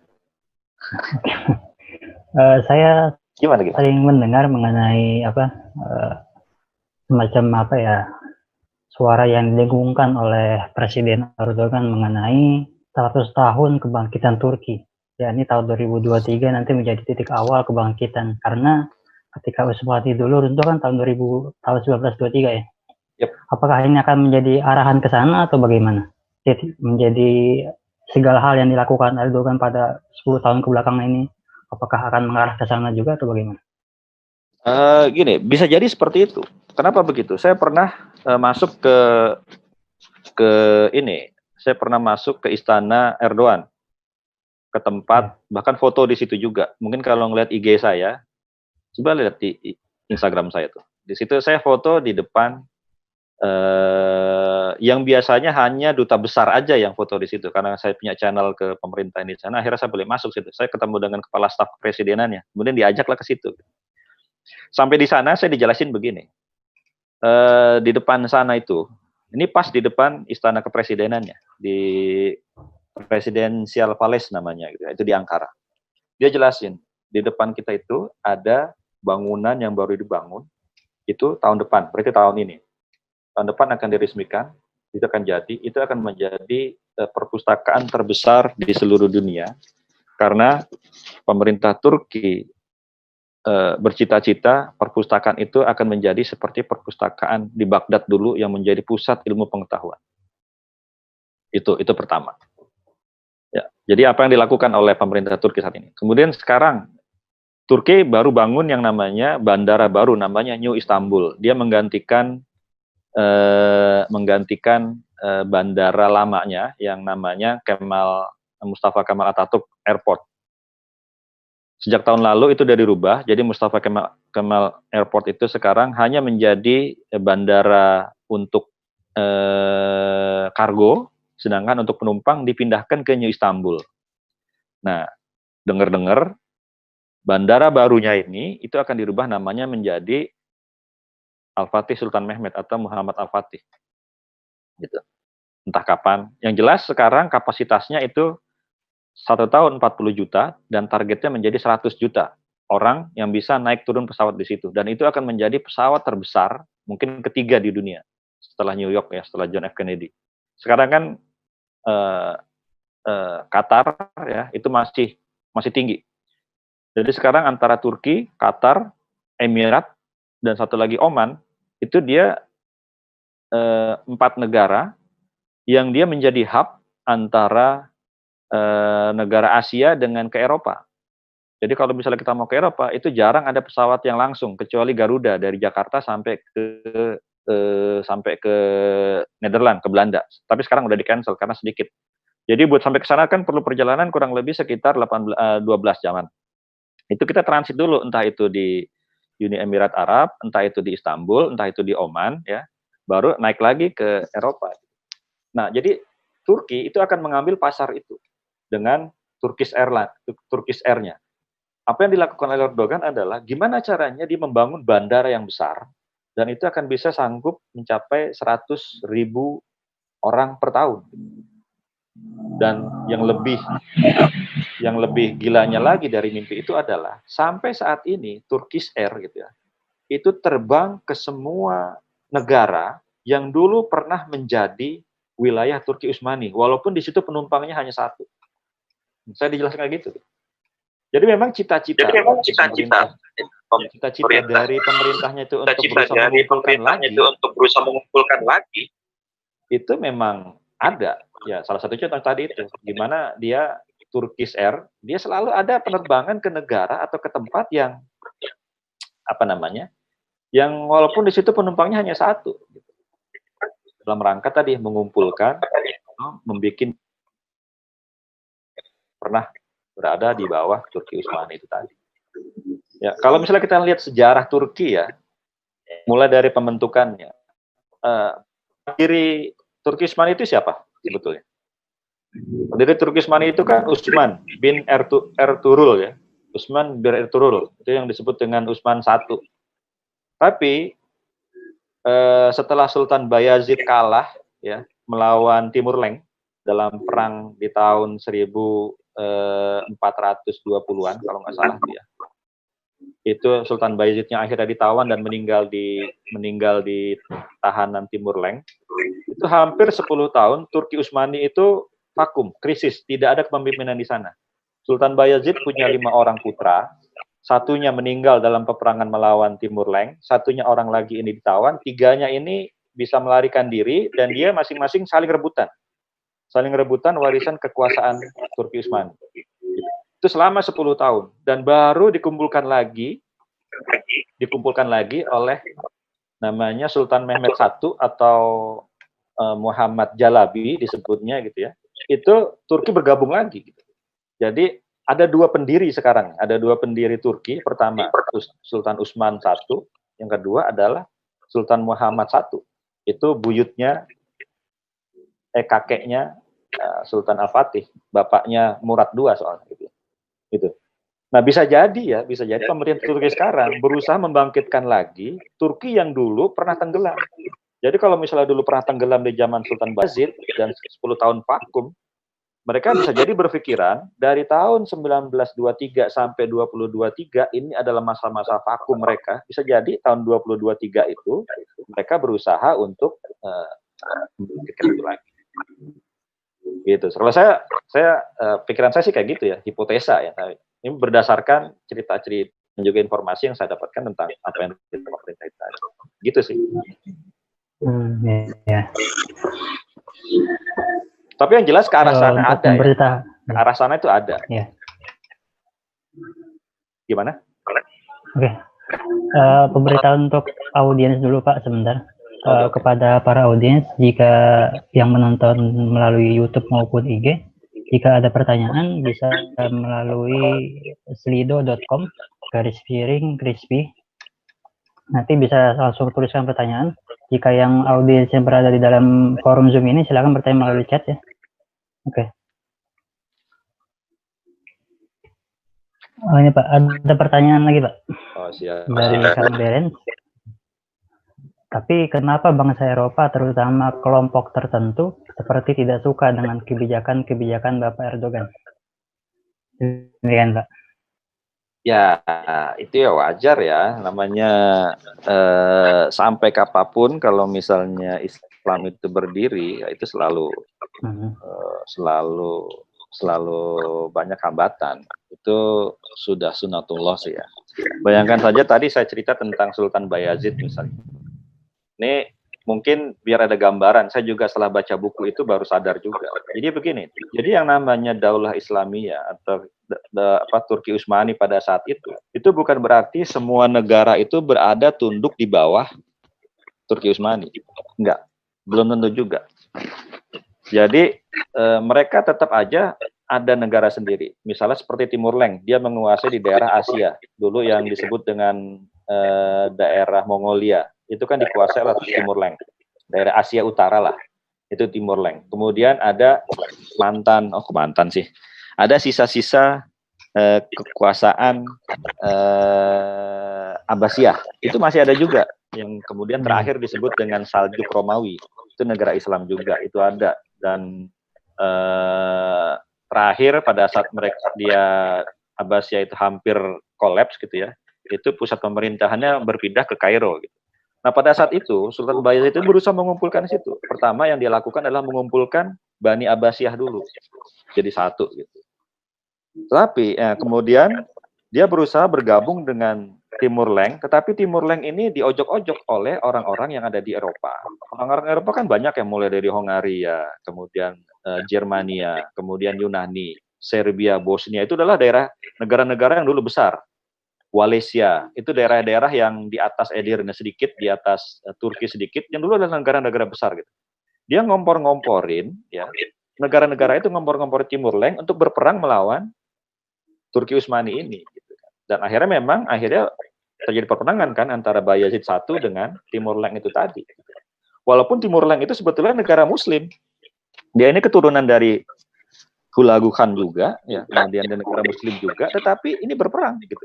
uh, saya gimana, gimana? sering mendengar mengenai apa uh, semacam apa ya suara yang didengungkan oleh Presiden Erdogan mengenai 100 tahun kebangkitan Turki. Ya, ini tahun 2023 nanti menjadi titik awal kebangkitan karena ketika Usmati dulu runtuh kan tahun 2000 tahun 1923 ya. Yep. Apakah ini akan menjadi arahan ke sana atau bagaimana? Jadi menjadi segala hal yang dilakukan Erdogan pada 10 tahun ke belakang ini, apakah akan mengarah ke sana juga atau bagaimana? Uh, gini, bisa jadi seperti itu. Kenapa begitu? Saya pernah uh, masuk ke ke ini, saya pernah masuk ke istana Erdogan, ke tempat ya. bahkan foto di situ juga. Mungkin kalau ngeliat IG saya, coba lihat di Instagram saya tuh. Di situ saya foto di depan uh, yang biasanya hanya duta besar aja yang foto di situ karena saya punya channel ke pemerintah di sana akhirnya saya boleh masuk situ. Saya ketemu dengan kepala staf presidenannya. Kemudian diajaklah ke situ. Sampai di sana saya dijelasin begini. Uh, di depan sana itu ini pas di depan istana kepresidenannya di Presidensial Palace namanya gitu itu di Ankara. Dia jelasin di depan kita itu ada bangunan yang baru dibangun itu tahun depan berarti tahun ini tahun depan akan diresmikan, itu akan jadi, itu akan menjadi uh, perpustakaan terbesar di seluruh dunia karena pemerintah Turki uh, bercita-cita perpustakaan itu akan menjadi seperti perpustakaan di Baghdad dulu yang menjadi pusat ilmu pengetahuan. Itu itu pertama. Ya, jadi apa yang dilakukan oleh pemerintah Turki saat ini. Kemudian sekarang Turki baru bangun yang namanya bandara baru namanya New Istanbul. Dia menggantikan eh, menggantikan eh, bandara lamanya yang namanya Kemal Mustafa Kemal Atatürk Airport. Sejak tahun lalu itu sudah dirubah, jadi Mustafa Kemal, Kemal Airport itu sekarang hanya menjadi bandara untuk eh, kargo, sedangkan untuk penumpang dipindahkan ke New Istanbul. Nah, dengar-dengar bandara barunya ini itu akan dirubah namanya menjadi Al-Fatih Sultan Mehmet atau Muhammad Al-Fatih. Gitu. Entah kapan. Yang jelas sekarang kapasitasnya itu satu tahun 40 juta dan targetnya menjadi 100 juta orang yang bisa naik turun pesawat di situ. Dan itu akan menjadi pesawat terbesar, mungkin ketiga di dunia setelah New York ya, setelah John F. Kennedy. Sekarang kan eh, eh, Qatar ya itu masih masih tinggi. Jadi sekarang antara Turki, Qatar, Emirat dan satu lagi Oman itu dia eh, empat negara yang dia menjadi hub antara eh, negara Asia dengan ke Eropa. Jadi kalau misalnya kita mau ke Eropa itu jarang ada pesawat yang langsung kecuali Garuda dari Jakarta sampai ke eh, sampai ke Nederland ke Belanda. Tapi sekarang udah di cancel karena sedikit. Jadi buat sampai ke sana kan perlu perjalanan kurang lebih sekitar 18 eh, 12 jaman. Itu kita transit dulu entah itu di Uni Emirat Arab, entah itu di Istanbul, entah itu di Oman ya. Baru naik lagi ke Eropa. Nah, jadi Turki itu akan mengambil pasar itu dengan Turkish Airline, Turkish Air-nya. Apa yang dilakukan oleh Erdogan adalah gimana caranya dia membangun bandara yang besar dan itu akan bisa sanggup mencapai 100 ribu orang per tahun. Dan yang lebih yang lebih gilanya lagi dari mimpi itu adalah sampai saat ini Turkish Air gitu ya. Itu terbang ke semua negara yang dulu pernah menjadi wilayah Turki Utsmani walaupun di situ penumpangnya hanya satu. Saya dijelaskan kayak gitu. Jadi memang cita-cita Jadi memang cita-cita cita-cita pemerintah. dari pemerintah itu untuk cita-cita berusaha dari pemerintahnya lagi itu untuk berusaha mengumpulkan lagi itu memang ada ya salah satu contoh tadi itu gimana dia Turkish Air dia selalu ada penerbangan ke negara atau ke tempat yang apa namanya yang walaupun di situ penumpangnya hanya satu gitu. dalam rangka tadi mengumpulkan membuat pernah berada di bawah Turki Utsmani itu tadi ya kalau misalnya kita lihat sejarah Turki ya mulai dari pembentukannya eh, diri Turki Utsmani itu siapa sebetulnya? Pendiri Turki Utsmani itu kan Utsman bin Ertu, Ertugrul ya. Utsman bin Ertugrul itu yang disebut dengan Utsman I. Tapi eh, setelah Sultan Bayazid kalah ya melawan Timur Leng dalam perang di tahun 1420-an kalau nggak salah ya. Itu Sultan Bayezidnya akhirnya ditawan dan meninggal di meninggal di tahanan Timur Leng itu hampir 10 tahun Turki Utsmani itu vakum, krisis, tidak ada kepemimpinan di sana. Sultan Bayezid punya lima orang putra, satunya meninggal dalam peperangan melawan Timur Leng, satunya orang lagi ini ditawan, tiganya ini bisa melarikan diri dan dia masing-masing saling rebutan. Saling rebutan warisan kekuasaan Turki Utsmani. Itu selama 10 tahun dan baru dikumpulkan lagi dikumpulkan lagi oleh namanya Sultan Mehmet I atau uh, Muhammad Jalabi disebutnya gitu ya. Itu Turki bergabung lagi gitu. Jadi ada dua pendiri sekarang, ada dua pendiri Turki. Pertama Sultan Utsman I, yang kedua adalah Sultan Muhammad I. Itu buyutnya eh kakeknya uh, Sultan Al-Fatih, bapaknya Murad II soalnya gitu. Gitu. Nah, bisa jadi ya, bisa jadi pemerintah Turki sekarang berusaha membangkitkan lagi Turki yang dulu pernah tenggelam. Jadi kalau misalnya dulu pernah tenggelam di zaman Sultan Bazid dan 10 tahun vakum, mereka bisa jadi berpikiran dari tahun 1923 sampai 2023 ini adalah masa-masa vakum mereka. Bisa jadi tahun 2023 itu mereka berusaha untuk uh, itu lagi. Gitu. Kalau saya, saya uh, pikiran saya sih kayak gitu ya, hipotesa ya. Ini berdasarkan cerita-cerita dan juga informasi yang saya dapatkan tentang apa yang pemerintah itu. Gitu sih. Hmm, ya, ya. Tapi yang jelas ke arah sana ada ya. pemerintah, Ke arah sana itu ada. Ya. Gimana? Oke. Eh, pemberitahuan untuk audiens dulu Pak sebentar. Oke. kepada para audiens jika yang menonton melalui YouTube maupun IG, jika ada pertanyaan bisa melalui slido.com garis piring crispy. Nanti bisa langsung tuliskan pertanyaan. Jika yang audiens yang berada di dalam forum Zoom ini silakan bertanya melalui chat ya. Oke. Oh ini Pak, ada pertanyaan lagi Pak Oh, siap. dari Kang Beren. Tapi kenapa bangsa Eropa, terutama kelompok tertentu, seperti tidak suka dengan kebijakan-kebijakan Bapak Erdogan? Demikian, Pak. Ya, itu ya wajar ya. Namanya eh, sampai kapan pun kalau misalnya Islam itu berdiri, ya itu selalu Mhm. eh, selalu selalu banyak hambatan. Itu sudah sunatullah sih ya. Bayangkan saja tadi saya cerita tentang Sultan Bayazid misalnya. Ini mungkin biar ada gambaran, saya juga setelah baca buku itu baru sadar juga. Jadi begini, jadi yang namanya Daulah Islamiyah atau the- the- apa Turki Utsmani pada saat itu, itu bukan berarti semua negara itu berada tunduk di bawah Turki Utsmani. Enggak, belum tentu juga. Jadi eh, mereka tetap aja ada negara sendiri. Misalnya seperti Timur Leng, dia menguasai di daerah Asia dulu yang disebut dengan eh, daerah Mongolia. Itu kan dikuasai oleh Timur Leng, daerah Asia Utara lah. Itu Timur Leng. Kemudian ada mantan, oh mantan sih. Ada sisa-sisa eh, kekuasaan eh, Abbasiyah. Itu masih ada juga yang kemudian terakhir disebut dengan Saljuk Romawi. Itu negara Islam juga, itu ada dan eh, terakhir pada saat mereka dia Abbasiyah itu hampir kolaps gitu ya, itu pusat pemerintahannya berpindah ke Kairo. Gitu. Nah pada saat itu Sultan Bayezid itu berusaha mengumpulkan situ. Pertama yang dia lakukan adalah mengumpulkan Bani Abbasiyah dulu, jadi satu gitu. Tapi eh, kemudian dia berusaha bergabung dengan Timur Leng, tetapi Timur Leng ini diojok-ojok oleh orang-orang yang ada di Eropa. Orang-orang Eropa kan banyak yang mulai dari Hongaria, kemudian eh, Jermania, kemudian Yunani, Serbia, Bosnia itu adalah daerah negara-negara yang dulu besar. Walesia itu daerah-daerah yang di atas Edirne sedikit, di atas eh, Turki sedikit, yang dulu adalah negara-negara besar gitu. Dia ngompor-ngomporin, ya negara-negara itu ngompor-ngompor Timur Leng untuk berperang melawan Turki Utsmani ini. Gitu. kan. Dan akhirnya memang akhirnya terjadi perperangan kan antara Bayezid satu dengan Timur Leng itu tadi. Walaupun Timur Leng itu sebetulnya negara Muslim, dia ini keturunan dari Hulagu Khan juga, ya, kemudian dia negara Muslim juga, tetapi ini berperang gitu.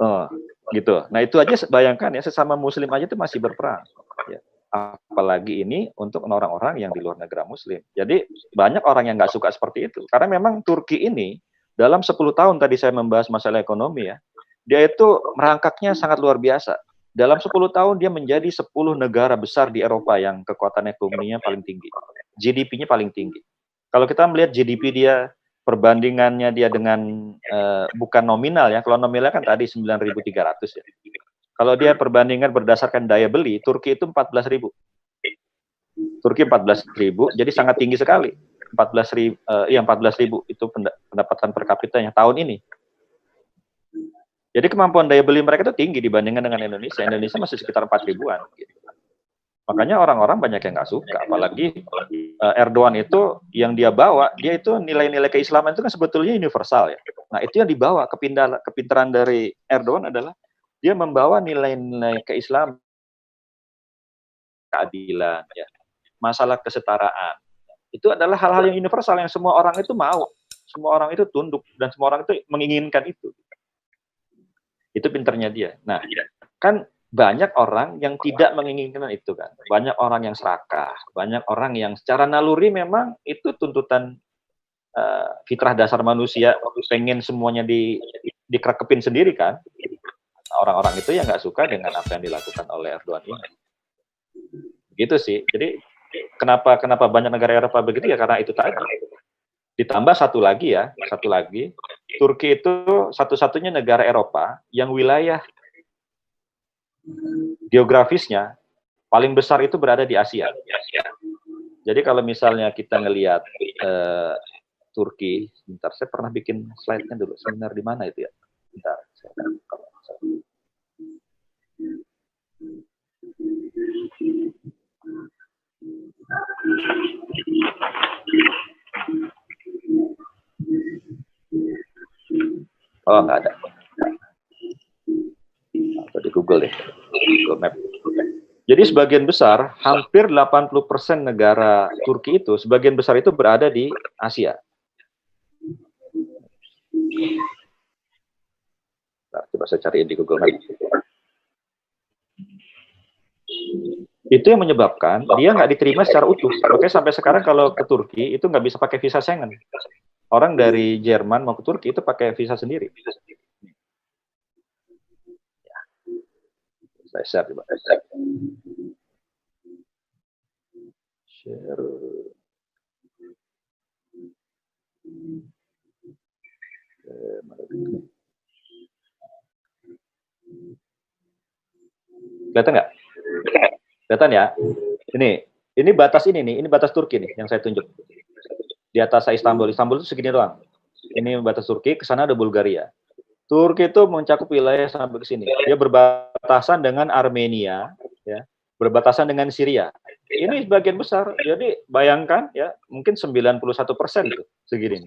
Oh, gitu. Nah itu aja bayangkan ya sesama Muslim aja itu masih berperang. Ya. Apalagi ini untuk orang-orang yang di luar negara Muslim. Jadi banyak orang yang nggak suka seperti itu. Karena memang Turki ini dalam 10 tahun tadi saya membahas masalah ekonomi ya, dia itu merangkaknya sangat luar biasa. Dalam 10 tahun dia menjadi 10 negara besar di Eropa yang kekuatan ekonominya paling tinggi. GDP-nya paling tinggi. Kalau kita melihat GDP dia perbandingannya dia dengan uh, bukan nominal ya. Kalau nominal kan tadi 9.300 ya. Kalau dia perbandingan berdasarkan daya beli, Turki itu 14.000. Turki 14.000, jadi sangat tinggi sekali. 14 ribu, uh, iya 14 ribu itu pendapatan per kapitanya tahun ini. Jadi kemampuan daya beli mereka itu tinggi dibandingkan dengan Indonesia. Indonesia masih sekitar 4 ribuan. Gitu. Makanya orang-orang banyak yang nggak suka, apalagi uh, Erdogan itu yang dia bawa, dia itu nilai-nilai keislaman itu kan sebetulnya universal ya. Nah itu yang dibawa kepintaran, kepintaran dari Erdogan adalah dia membawa nilai-nilai keislaman, keadilan, ya, masalah kesetaraan. Itu adalah hal-hal yang universal yang semua orang itu mau, semua orang itu tunduk dan semua orang itu menginginkan itu. Itu pinternya dia. Nah, kan banyak orang yang tidak menginginkan itu kan. Banyak orang yang serakah, banyak orang yang secara naluri memang itu tuntutan uh, fitrah dasar manusia pengen semuanya di dikrekepin sendiri kan. Orang-orang itu yang nggak suka dengan apa yang dilakukan oleh Erdogan ini. Gitu sih. Jadi kenapa kenapa banyak negara Eropa begitu ya karena itu tadi. Ditambah satu lagi ya, satu lagi, Turki itu satu-satunya negara Eropa yang wilayah geografisnya paling besar itu berada di Asia. Jadi kalau misalnya kita ngelihat eh, Turki, sebentar saya pernah bikin slide-nya dulu. Seminar di mana itu ya? Bentar. Oh, nggak ada. Atau di Google deh. Google Map. Jadi sebagian besar, hampir 80% negara Turki itu, sebagian besar itu berada di Asia. Nah, coba saya cariin di Google Map. Itu yang menyebabkan dia nggak diterima secara utuh. Oke, sampai sekarang kalau ke Turki itu nggak bisa pakai visa Schengen. Orang dari Jerman mau ke Turki itu pakai visa sendiri. Saya share coba. Share. share. Eh, Kelihatan nggak? Kelihatan ya? Ini, ini batas ini nih, ini batas Turki nih yang saya tunjuk. Di atas saya Istanbul, Istanbul itu segini doang. Ini batas Turki, ke sana ada Bulgaria. Turki itu mencakup wilayah sampai ke sini. Dia berbatasan dengan Armenia, ya, berbatasan dengan Syria. Ini sebagian besar. Jadi bayangkan ya, mungkin 91 persen itu segini.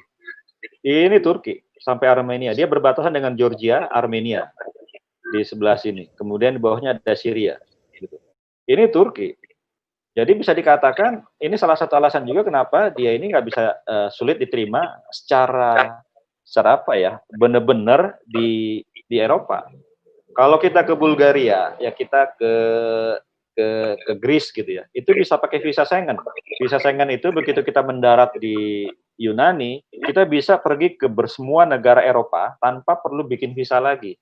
Ini Turki sampai Armenia. Dia berbatasan dengan Georgia, Armenia di sebelah sini. Kemudian di bawahnya ada Syria. Gitu. Ini Turki. Jadi bisa dikatakan ini salah satu alasan juga kenapa dia ini nggak bisa uh, sulit diterima secara secara apa ya benar-benar di di Eropa. Kalau kita ke Bulgaria ya kita ke ke ke Greece gitu ya itu bisa pakai visa Schengen. Visa Schengen itu begitu kita mendarat di Yunani kita bisa pergi ke bersemua negara Eropa tanpa perlu bikin visa lagi.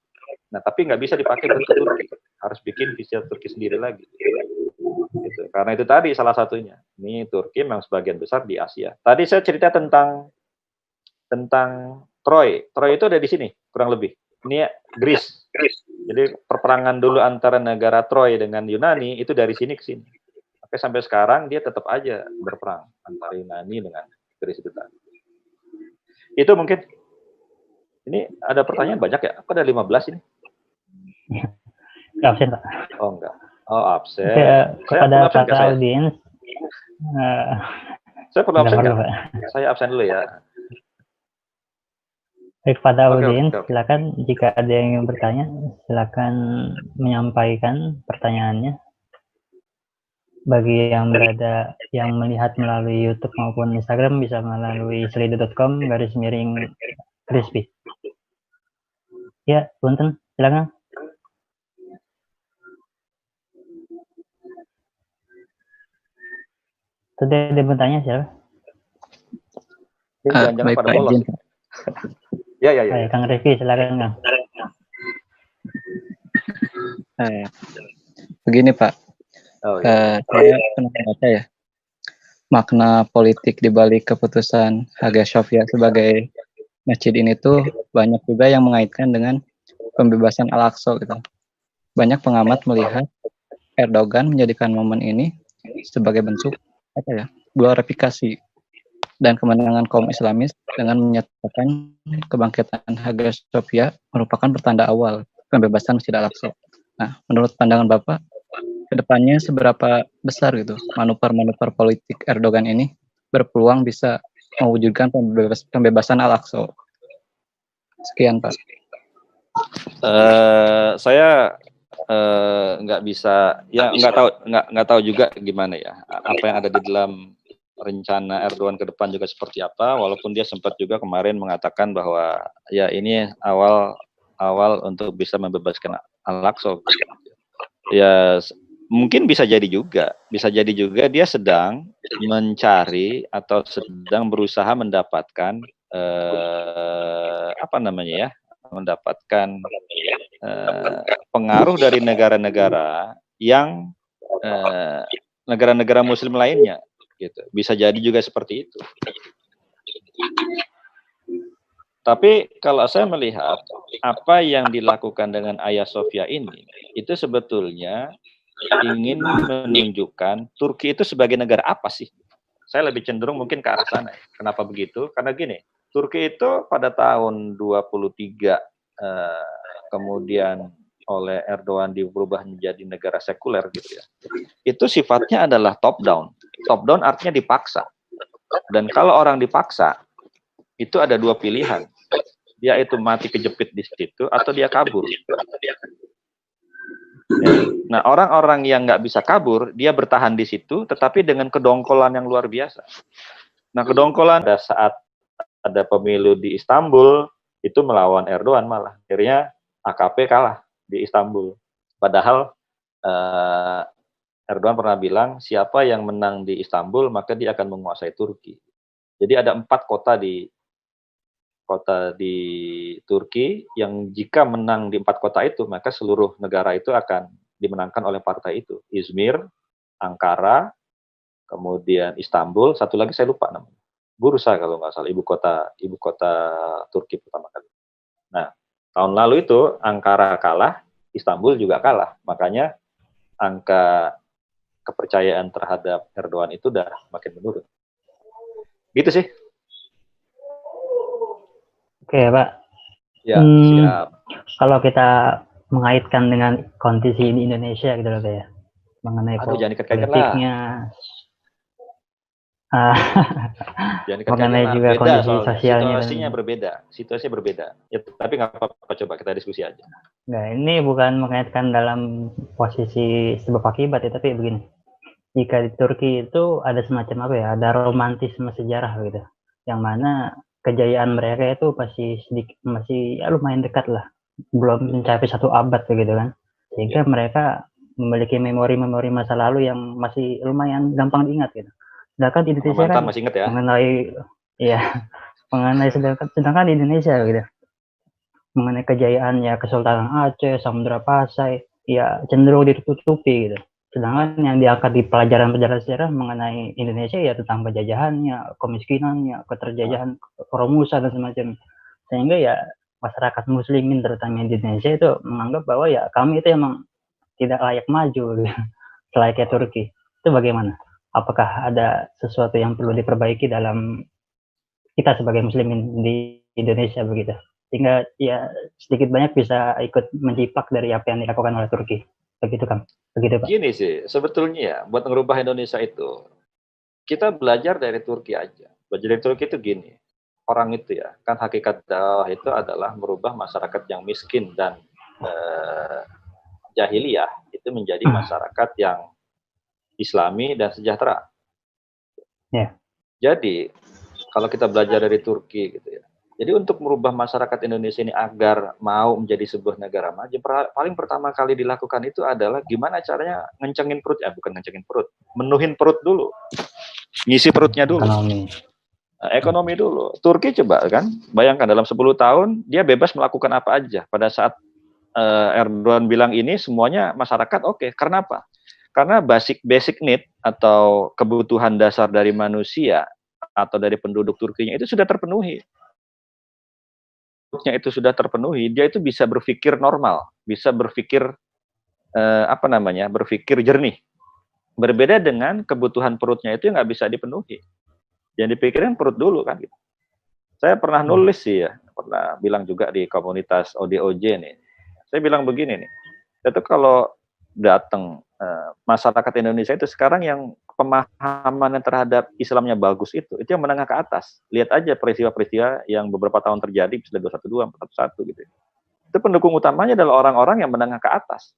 Nah tapi nggak bisa dipakai untuk Turki harus bikin visa Turki sendiri lagi. Gitu. Karena itu tadi salah satunya. Ini Turki memang sebagian besar di Asia. Tadi saya cerita tentang tentang Troy. Troy itu ada di sini kurang lebih. Ini Greece. Jadi perperangan dulu antara negara Troy dengan Yunani itu dari sini ke sini. Oke sampai sekarang dia tetap aja berperang antara Yunani dengan Greece itu tadi. Itu mungkin ini ada pertanyaan banyak ya? Apa ada 15 ini? Absen, Pak. Oh, enggak. Oh, absen. Saya kepada perlu absen para saya? audiens, eh, Saya perlu absen nggak? Pak. Saya absen dulu ya. Baik, pada audiens, silakan jika ada yang ingin bertanya, silakan menyampaikan pertanyaannya. Bagi yang berada, yang melihat melalui YouTube maupun Instagram, bisa melalui selido.com garis miring crispy. Ya, punten, silakan. Tadi ada yang bertanya siapa? Ah, jangan-jangan baik pada Pak Ya, ya, ya. Baik, Kang Rifki, silakan Kang. Eh, begini Pak, Oh, ya. eh, saya pernah membaca ya makna politik di balik keputusan Hagia Sophia sebagai masjid ini tuh banyak juga yang mengaitkan dengan pembebasan Al-Aqsa gitu. Banyak pengamat melihat Erdogan menjadikan momen ini sebagai bentuk apa ya glorifikasi dan kemenangan kaum Islamis dengan menyatakan kebangkitan Hagia Sophia merupakan pertanda awal pembebasan Masjid Al-Aqsa. Nah, menurut pandangan Bapak, ke depannya seberapa besar gitu manuver-manuver politik Erdogan ini berpeluang bisa mewujudkan pembebas- pembebasan Al-Aqsa? Sekian Pak. Eh, saya eh, nggak bisa, ya nggak tahu nggak nggak tahu juga gimana ya apa yang ada di dalam rencana Erdogan ke depan juga seperti apa. Walaupun dia sempat juga kemarin mengatakan bahwa ya ini awal awal untuk bisa membebaskan Al-Aqsa. Ya mungkin bisa jadi juga, bisa jadi juga dia sedang mencari atau sedang berusaha mendapatkan eh, apa namanya ya, mendapatkan eh, pengaruh dari negara-negara yang eh, negara-negara Muslim lainnya, gitu. Bisa jadi juga seperti itu. Tapi kalau saya melihat apa yang dilakukan dengan Ayah Sofia ini, itu sebetulnya ingin menunjukkan Turki itu sebagai negara apa sih? Saya lebih cenderung mungkin ke arah sana. Kenapa begitu? Karena gini, Turki itu pada tahun 23 eh, kemudian oleh Erdogan berubah menjadi negara sekuler gitu ya. Itu sifatnya adalah top down. Top down artinya dipaksa. Dan kalau orang dipaksa, itu ada dua pilihan. Dia itu mati kejepit di situ atau dia kabur. Nah, orang-orang yang nggak bisa kabur, dia bertahan di situ, tetapi dengan kedongkolan yang luar biasa. Nah, kedongkolan pada saat ada pemilu di Istanbul, itu melawan Erdogan malah. Akhirnya AKP kalah di Istanbul. Padahal eh, Erdogan pernah bilang, siapa yang menang di Istanbul, maka dia akan menguasai Turki. Jadi ada empat kota di kota di Turki yang jika menang di empat kota itu, maka seluruh negara itu akan dimenangkan oleh partai itu. Izmir, Ankara, kemudian Istanbul, satu lagi saya lupa namanya. Bursa kalau nggak salah, ibu kota ibu kota Turki pertama kali. Nah, tahun lalu itu Ankara kalah, Istanbul juga kalah. Makanya angka kepercayaan terhadap Erdogan itu udah makin menurun. Gitu sih. Oke, Pak. Ya, Hmm. siap. Kalau kita mengaitkan dengan kondisi di Indonesia gitu loh, Pak ya. Mengenai Aduh, jangan lah. Politiknya. Ah, Jangan dikait-kaitkan mengenai juga Beda kondisi soalnya. sosialnya Situasinya dan- berbeda. Situasinya berbeda. Ya, tapi nggak apa-apa. Coba kita diskusi aja. Nah, ini bukan mengaitkan dalam posisi sebab akibat ya, tapi begini. Jika di Turki itu ada semacam apa ya, ada romantisme sejarah gitu. Yang mana kejayaan mereka itu masih sedikit, masih ya lumayan dekat lah. Belum mencapai satu abad begitu kan. Sehingga mereka memiliki memori-memori masa lalu yang masih lumayan gampang diingat gitu. Sedangkan di Indonesia kan masih inget ya? mengenai ya mengenai sedangkan sedangkan di Indonesia gitu mengenai kejayaannya Kesultanan Aceh, Samudra Pasai, ya cenderung ditutupi gitu. Sedangkan yang diangkat di pelajaran-pelajaran sejarah mengenai Indonesia ya tentang penjajahannya, kemiskinannya, keterjajahan, keromusan dan semacam. Sehingga ya masyarakat muslimin terutama di Indonesia itu menganggap bahwa ya kami itu emang tidak layak maju gitu. selayaknya Turki. Itu bagaimana? Apakah ada sesuatu yang perlu diperbaiki dalam kita sebagai muslimin di Indonesia begitu? Sehingga ya sedikit banyak bisa ikut menjiplak dari apa yang dilakukan oleh Turki. Begitu kan? Begitu Pak. Gini sih, sebetulnya ya, buat ngerubah Indonesia itu, kita belajar dari Turki aja. Belajar dari Turki itu gini, orang itu ya, kan hakikat dakwah itu adalah merubah masyarakat yang miskin dan eh, jahiliyah itu menjadi Hmm. masyarakat yang islami dan sejahtera. Ya. Jadi, kalau kita belajar dari Turki gitu ya, jadi untuk merubah masyarakat Indonesia ini agar mau menjadi sebuah negara maju, paling pertama kali dilakukan itu adalah gimana caranya ngencengin perut, ya bukan ngencengin perut, menuhin perut dulu, ngisi perutnya dulu, Ekonomi. Nah, ekonomi dulu. Turki coba kan, bayangkan dalam 10 tahun dia bebas melakukan apa aja. Pada saat eh, Erdogan bilang ini semuanya masyarakat oke. Karena apa? Karena basic basic need atau kebutuhan dasar dari manusia atau dari penduduk Turkinya itu sudah terpenuhi. Penduduknya itu sudah terpenuhi, dia itu bisa berpikir normal, bisa berpikir eh, apa namanya? berpikir jernih. Berbeda dengan kebutuhan perutnya itu yang nggak bisa dipenuhi yang dipikirin perut dulu kan gitu. Saya pernah nulis sih ya, pernah bilang juga di komunitas ODOJ nih. Saya bilang begini nih, itu kalau datang eh, masyarakat Indonesia itu sekarang yang pemahamannya terhadap Islamnya bagus itu, itu yang menengah ke atas. Lihat aja peristiwa-peristiwa yang beberapa tahun terjadi, misalnya 212, 411 gitu. Itu pendukung utamanya adalah orang-orang yang menengah ke atas.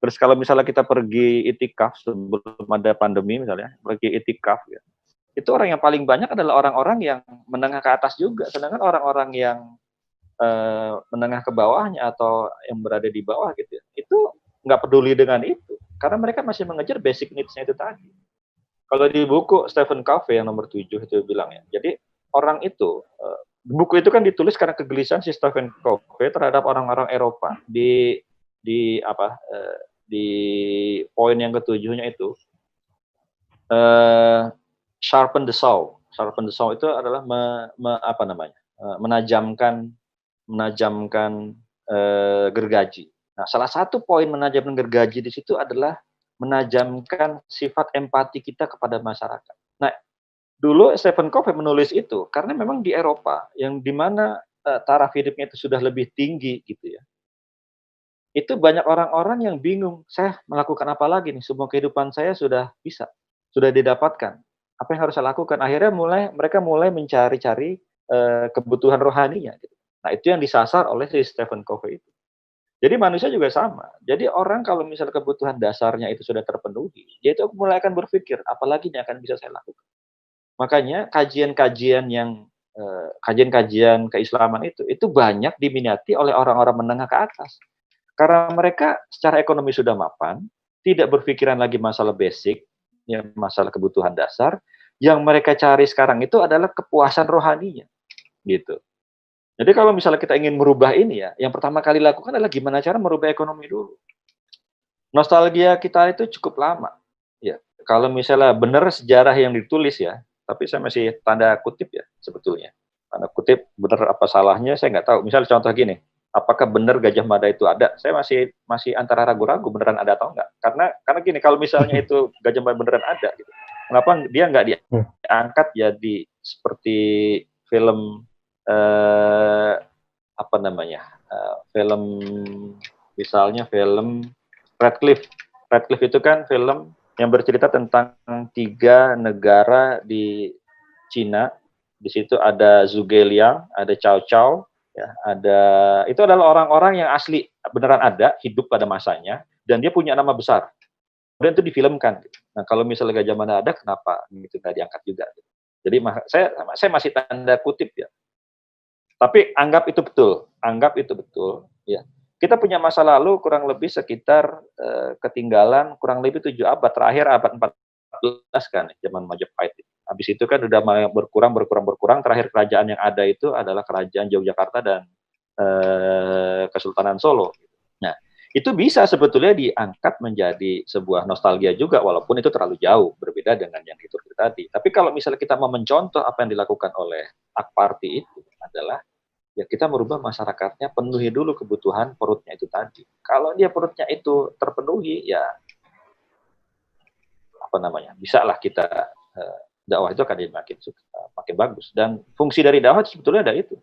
Terus kalau misalnya kita pergi itikaf sebelum ada pandemi misalnya, pergi itikaf ya, itu orang yang paling banyak adalah orang-orang yang menengah ke atas juga. Sedangkan orang-orang yang eh, menengah ke bawahnya atau yang berada di bawah gitu, ya, itu nggak peduli dengan itu, karena mereka masih mengejar basic needs-nya itu tadi. Kalau di buku Stephen Covey yang nomor 7 itu bilang ya, jadi orang itu eh, buku itu kan ditulis karena kegelisahan si Stephen Covey terhadap orang-orang Eropa di di apa eh, di poin yang ketujuhnya itu eh, sharpen the saw. Sharpen the saw itu adalah me, me- apa namanya? menajamkan menajamkan eh, gergaji. Nah, salah satu poin menajamkan gergaji di situ adalah menajamkan sifat empati kita kepada masyarakat. Nah, dulu Stephen Covey menulis itu karena memang di Eropa yang di mana eh, taraf hidupnya itu sudah lebih tinggi gitu ya. Itu banyak orang-orang yang bingung, saya melakukan apa lagi nih? Semua kehidupan saya sudah bisa, sudah didapatkan. Apa yang harus saya lakukan? Akhirnya mulai mereka mulai mencari-cari eh, kebutuhan rohaninya. Gitu. Nah itu yang disasar oleh si Stephen Covey itu. Jadi manusia juga sama. Jadi orang kalau misalnya kebutuhan dasarnya itu sudah terpenuhi, dia itu mulai akan berpikir, apalagi yang akan bisa saya lakukan. Makanya kajian-kajian yang eh, kajian-kajian keislaman itu itu banyak diminati oleh orang-orang menengah ke atas. Karena mereka secara ekonomi sudah mapan, tidak berpikiran lagi masalah basic, ya masalah kebutuhan dasar. Yang mereka cari sekarang itu adalah kepuasan rohaninya, gitu. Jadi kalau misalnya kita ingin merubah ini ya, yang pertama kali lakukan adalah gimana cara merubah ekonomi dulu. Nostalgia kita itu cukup lama. Ya, kalau misalnya benar sejarah yang ditulis ya, tapi saya masih tanda kutip ya sebetulnya. Tanda kutip benar apa salahnya saya nggak tahu. Misalnya contoh gini, apakah benar Gajah Mada itu ada? Saya masih masih antara ragu-ragu beneran ada atau enggak. Karena karena gini, kalau misalnya itu Gajah Mada beneran ada, gitu, kenapa dia nggak diangkat jadi seperti film eh, apa namanya? eh, film misalnya film Radcliffe. Radcliffe itu kan film yang bercerita tentang tiga negara di Cina. Di situ ada Zhuge Liang, ada Cao Cao, ya, ada itu adalah orang-orang yang asli beneran ada hidup pada masanya dan dia punya nama besar. Kemudian itu difilmkan. Nah kalau misalnya Gajah Mada ada, kenapa itu nggak diangkat juga? Jadi saya saya masih tanda kutip ya. Tapi anggap itu betul, anggap itu betul. Ya, kita punya masa lalu kurang lebih sekitar eh, ketinggalan kurang lebih tujuh abad terakhir abad 14 kan zaman Majapahit. Habis itu kan udah mulai berkurang berkurang berkurang terakhir kerajaan yang ada itu adalah kerajaan Yogyakarta dan eh, Kesultanan Solo. Itu bisa sebetulnya diangkat menjadi sebuah nostalgia juga walaupun itu terlalu jauh berbeda dengan yang itu tadi. Tapi kalau misalnya kita mau mencontoh apa yang dilakukan oleh Akparti itu adalah ya kita merubah masyarakatnya penuhi dulu kebutuhan perutnya itu tadi. Kalau dia perutnya itu terpenuhi, ya apa namanya, bisa lah kita uh, dakwah itu akan makin makin bagus. Dan fungsi dari dakwah sebetulnya ada itu.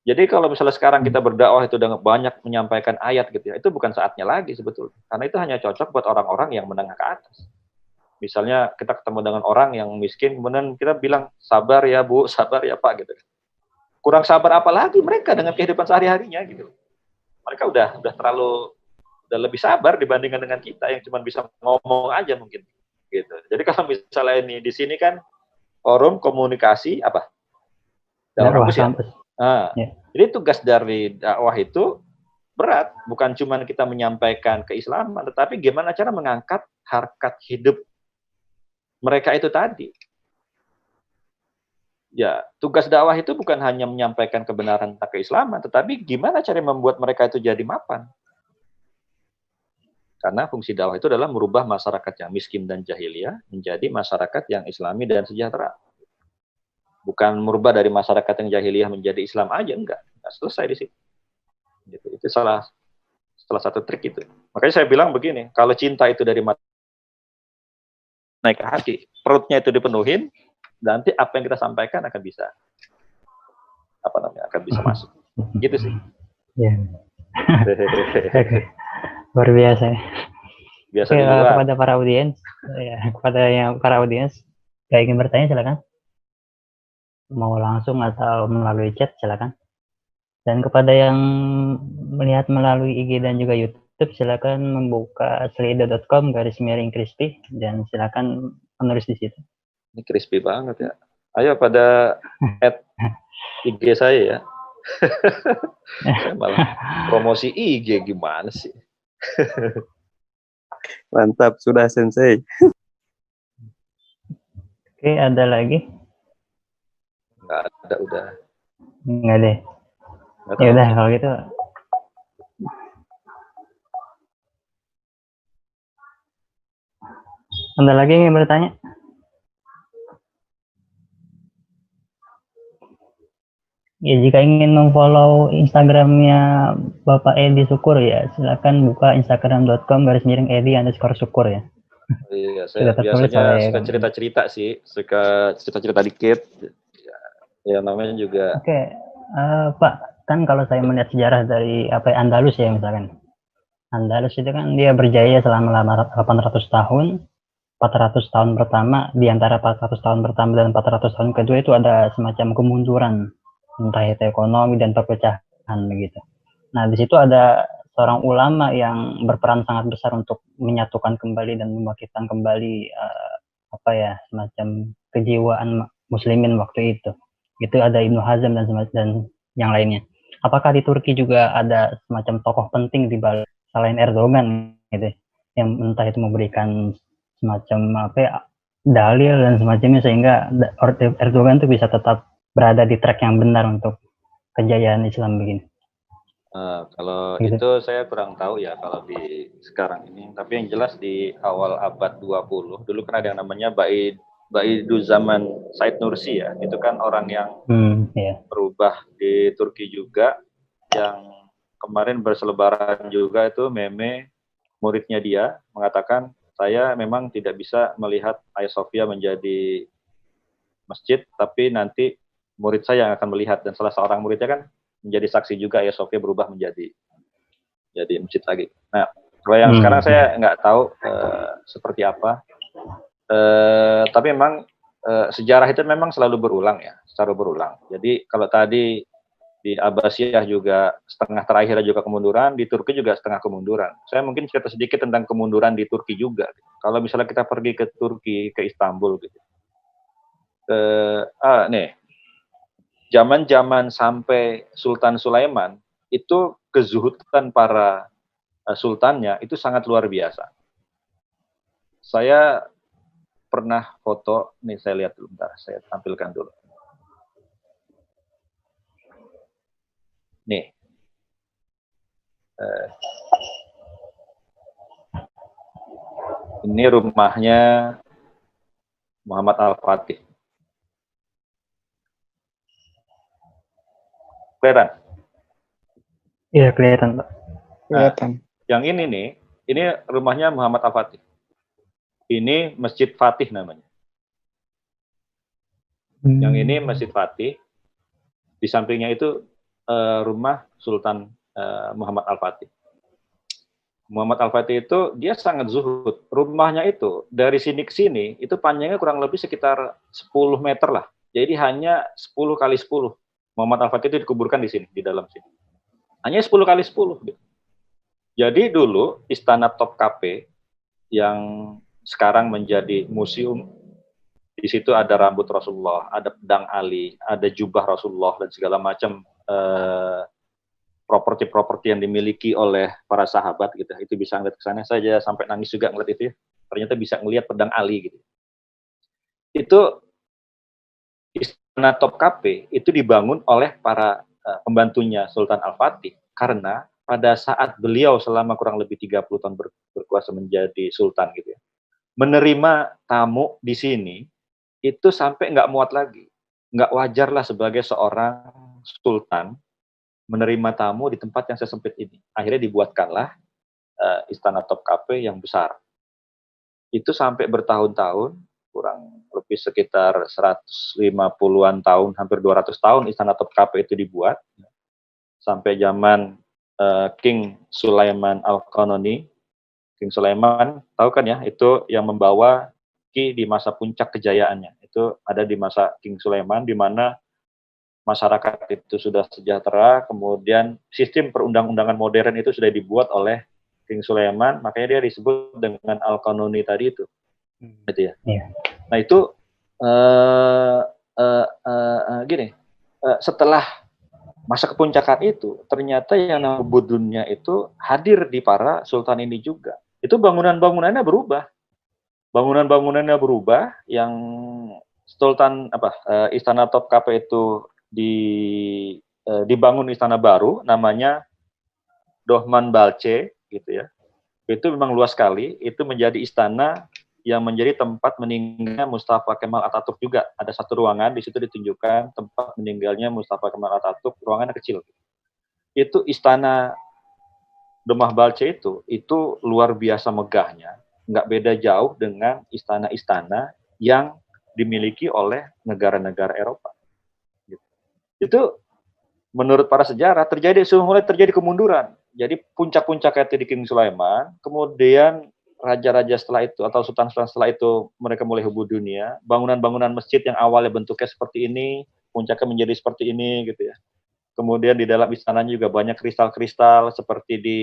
Jadi kalau misalnya sekarang kita berdakwah itu dengan banyak menyampaikan ayat gitu ya, itu bukan saatnya lagi sebetulnya. Karena itu hanya cocok buat orang-orang yang menengah ke atas. Misalnya kita ketemu dengan orang yang miskin, kemudian kita bilang sabar ya bu, sabar ya pak gitu kurang sabar apa lagi mereka dengan kehidupan sehari-harinya gitu. Mereka udah udah terlalu udah lebih sabar dibandingkan dengan kita yang cuma bisa ngomong aja mungkin gitu. Jadi kalau misalnya ini di sini kan forum komunikasi apa? Dalam kampus ya. Nah, ya. Jadi tugas dari dakwah itu berat, bukan cuma kita menyampaikan keislaman, tetapi gimana cara mengangkat harkat hidup mereka itu tadi ya tugas dakwah itu bukan hanya menyampaikan kebenaran tentang keislaman, tetapi gimana cara membuat mereka itu jadi mapan. Karena fungsi dakwah itu adalah merubah masyarakat yang miskin dan jahiliyah menjadi masyarakat yang islami dan sejahtera. Bukan merubah dari masyarakat yang jahiliyah menjadi Islam aja, enggak. Enggak selesai di situ. Gitu. Itu salah salah satu trik itu. Makanya saya bilang begini, kalau cinta itu dari mata naik ke hati, perutnya itu dipenuhin, nanti apa yang kita sampaikan akan bisa apa namanya akan bisa masuk gitu sih ya luar biasa biasa uh, kepada para audiens ya kepada yang para audiens yang ingin bertanya silakan mau langsung atau melalui chat silakan dan kepada yang melihat melalui IG dan juga YouTube silakan membuka slido.com garis miring crispy dan silakan menulis di situ ini crispy banget ya. Ayo pada add IG saya ya. saya malah promosi IG gimana sih? Mantap, sudah Sensei. Oke, ada lagi? Enggak ada, udah. Enggak deh. Ya udah kalau gitu. Ada lagi yang bertanya? Ya, jika ingin memfollow Instagramnya Bapak Edi Syukur ya, silakan buka instagram.com garis miring Edi underscore Syukur ya. Iya, saya biasanya suka cerita-cerita sih, suka cerita-cerita dikit. Ya, ya namanya juga. Oke, okay. uh, eh, Pak, kan kalau saya melihat sejarah dari apa Andalus ya misalkan. Andalus itu kan dia berjaya selama 800 tahun. 400 tahun pertama, di antara 400 tahun pertama dan 400 tahun kedua itu ada semacam kemunduran entah itu ekonomi dan perpecahan begitu. Nah, di situ ada seorang ulama yang berperan sangat besar untuk menyatukan kembali dan membangkitkan kembali uh, apa ya semacam kejiwaan muslimin waktu itu. Itu ada Ibnu Hazm dan dan yang lainnya. Apakah di Turki juga ada semacam tokoh penting di balik selain Erdogan gitu yang entah itu memberikan semacam apa ya, dalil dan semacamnya sehingga Erdogan itu bisa tetap berada di track yang benar untuk kejayaan Islam begini? Uh, kalau gitu. itu saya kurang tahu ya kalau di sekarang ini. Tapi yang jelas di awal abad 20, dulu kan ada yang namanya Baid Baidu zaman Said Nursi ya. Itu kan orang yang hmm, yeah. berubah di Turki juga yang kemarin berselebaran juga itu meme muridnya dia mengatakan saya memang tidak bisa melihat Hagia Sophia menjadi masjid, tapi nanti murid saya yang akan melihat dan salah seorang muridnya kan menjadi saksi juga Hagia Sophia berubah menjadi jadi masjid lagi. Nah, kalau yang Hmm. sekarang saya nggak tahu eh, seperti apa, Eh, tapi memang eh, sejarah itu memang selalu berulang ya, selalu berulang. Jadi kalau tadi di Abbasiyah juga setengah terakhir juga kemunduran, di Turki juga setengah kemunduran. Saya mungkin cerita sedikit tentang kemunduran di Turki juga. Kalau misalnya kita pergi ke Turki, ke Istanbul gitu. Eh, ah, nih, zaman-zaman sampai Sultan Sulaiman itu kezuhudan para eh, sultannya itu sangat luar biasa. Saya pernah foto, nih saya lihat dulu bentar, saya tampilkan dulu. Nih. Eh, ini rumahnya Muhammad Al-Fatih. Kelihatan? Iya kelihatan Pak. Kelihatan. Yang ini nih, ini rumahnya Muhammad Al-Fatih. Ini Masjid Fatih namanya. Yang ini Masjid Fatih. Di sampingnya itu eh, rumah Sultan eh, Muhammad Al-Fatih. Muhammad Al-Fatih itu dia sangat zuhud. Rumahnya itu dari sini ke sini itu panjangnya kurang lebih sekitar 10 meter lah. Jadi hanya 10 kali 10. Muhammad Al-Fatih itu dikuburkan di sini, di dalam sini. Hanya 10 kali 10. gitu. Jadi dulu Istana Topkapi yang sekarang menjadi museum di situ ada rambut Rasulullah, ada pedang Ali, ada jubah Rasulullah dan segala macam eh, properti-properti yang dimiliki oleh para sahabat gitu. Itu bisa ngeliat ke sana saja sampai nangis juga ngeliat itu ya. Ternyata bisa ngelihat pedang Ali gitu. Itu Istana Topkapi itu dibangun oleh para eh, pembantunya Sultan Al-Fatih karena pada saat beliau selama kurang lebih 30 tahun ber- berkuasa menjadi sultan gitu ya. Menerima tamu di sini itu sampai nggak muat lagi. Nggak wajar lah sebagai seorang sultan menerima tamu di tempat yang sesempit ini. Akhirnya dibuatkanlah eh, istana Topkapi yang besar. Itu sampai bertahun-tahun, kurang lebih sekitar 150-an tahun, hampir 200 tahun istana Topkapi itu dibuat. Sampai zaman eh, King Sulaiman Al-Qanani. King Sulaiman, tahu kan ya, itu yang membawa Ki di masa puncak kejayaannya. Itu ada di masa King Sulaiman, di mana masyarakat itu sudah sejahtera, kemudian sistem perundang-undangan modern itu sudah dibuat oleh King Sulaiman, makanya dia disebut dengan Al-Qanuni tadi itu. Gitu ya. Iya. Nah itu eh eh, eh, eh, gini, eh, setelah masa kepuncakan itu, ternyata yang namanya budunnya itu hadir di para sultan ini juga. Itu bangunan-bangunannya berubah. Bangunan-bangunannya berubah yang Sultan apa eh, Istana Topkapi itu di eh, dibangun istana baru namanya Dohman Balce gitu ya. Itu memang luas sekali, itu menjadi istana yang menjadi tempat meninggalnya Mustafa Kemal Atatürk juga. Ada satu ruangan di situ ditunjukkan tempat meninggalnya Mustafa Kemal Atatürk, ruangannya kecil. Itu istana Domah Balce itu, itu luar biasa megahnya. Nggak beda jauh dengan istana-istana yang dimiliki oleh negara-negara Eropa. Gitu. Itu menurut para sejarah terjadi mulai terjadi kemunduran. Jadi puncak-puncak itu di King Sulaiman, kemudian raja-raja setelah itu atau sultan-sultan setelah itu mereka mulai hubung dunia. Bangunan-bangunan masjid yang awalnya bentuknya seperti ini, puncaknya menjadi seperti ini gitu ya. Kemudian di dalam istananya juga banyak kristal-kristal seperti di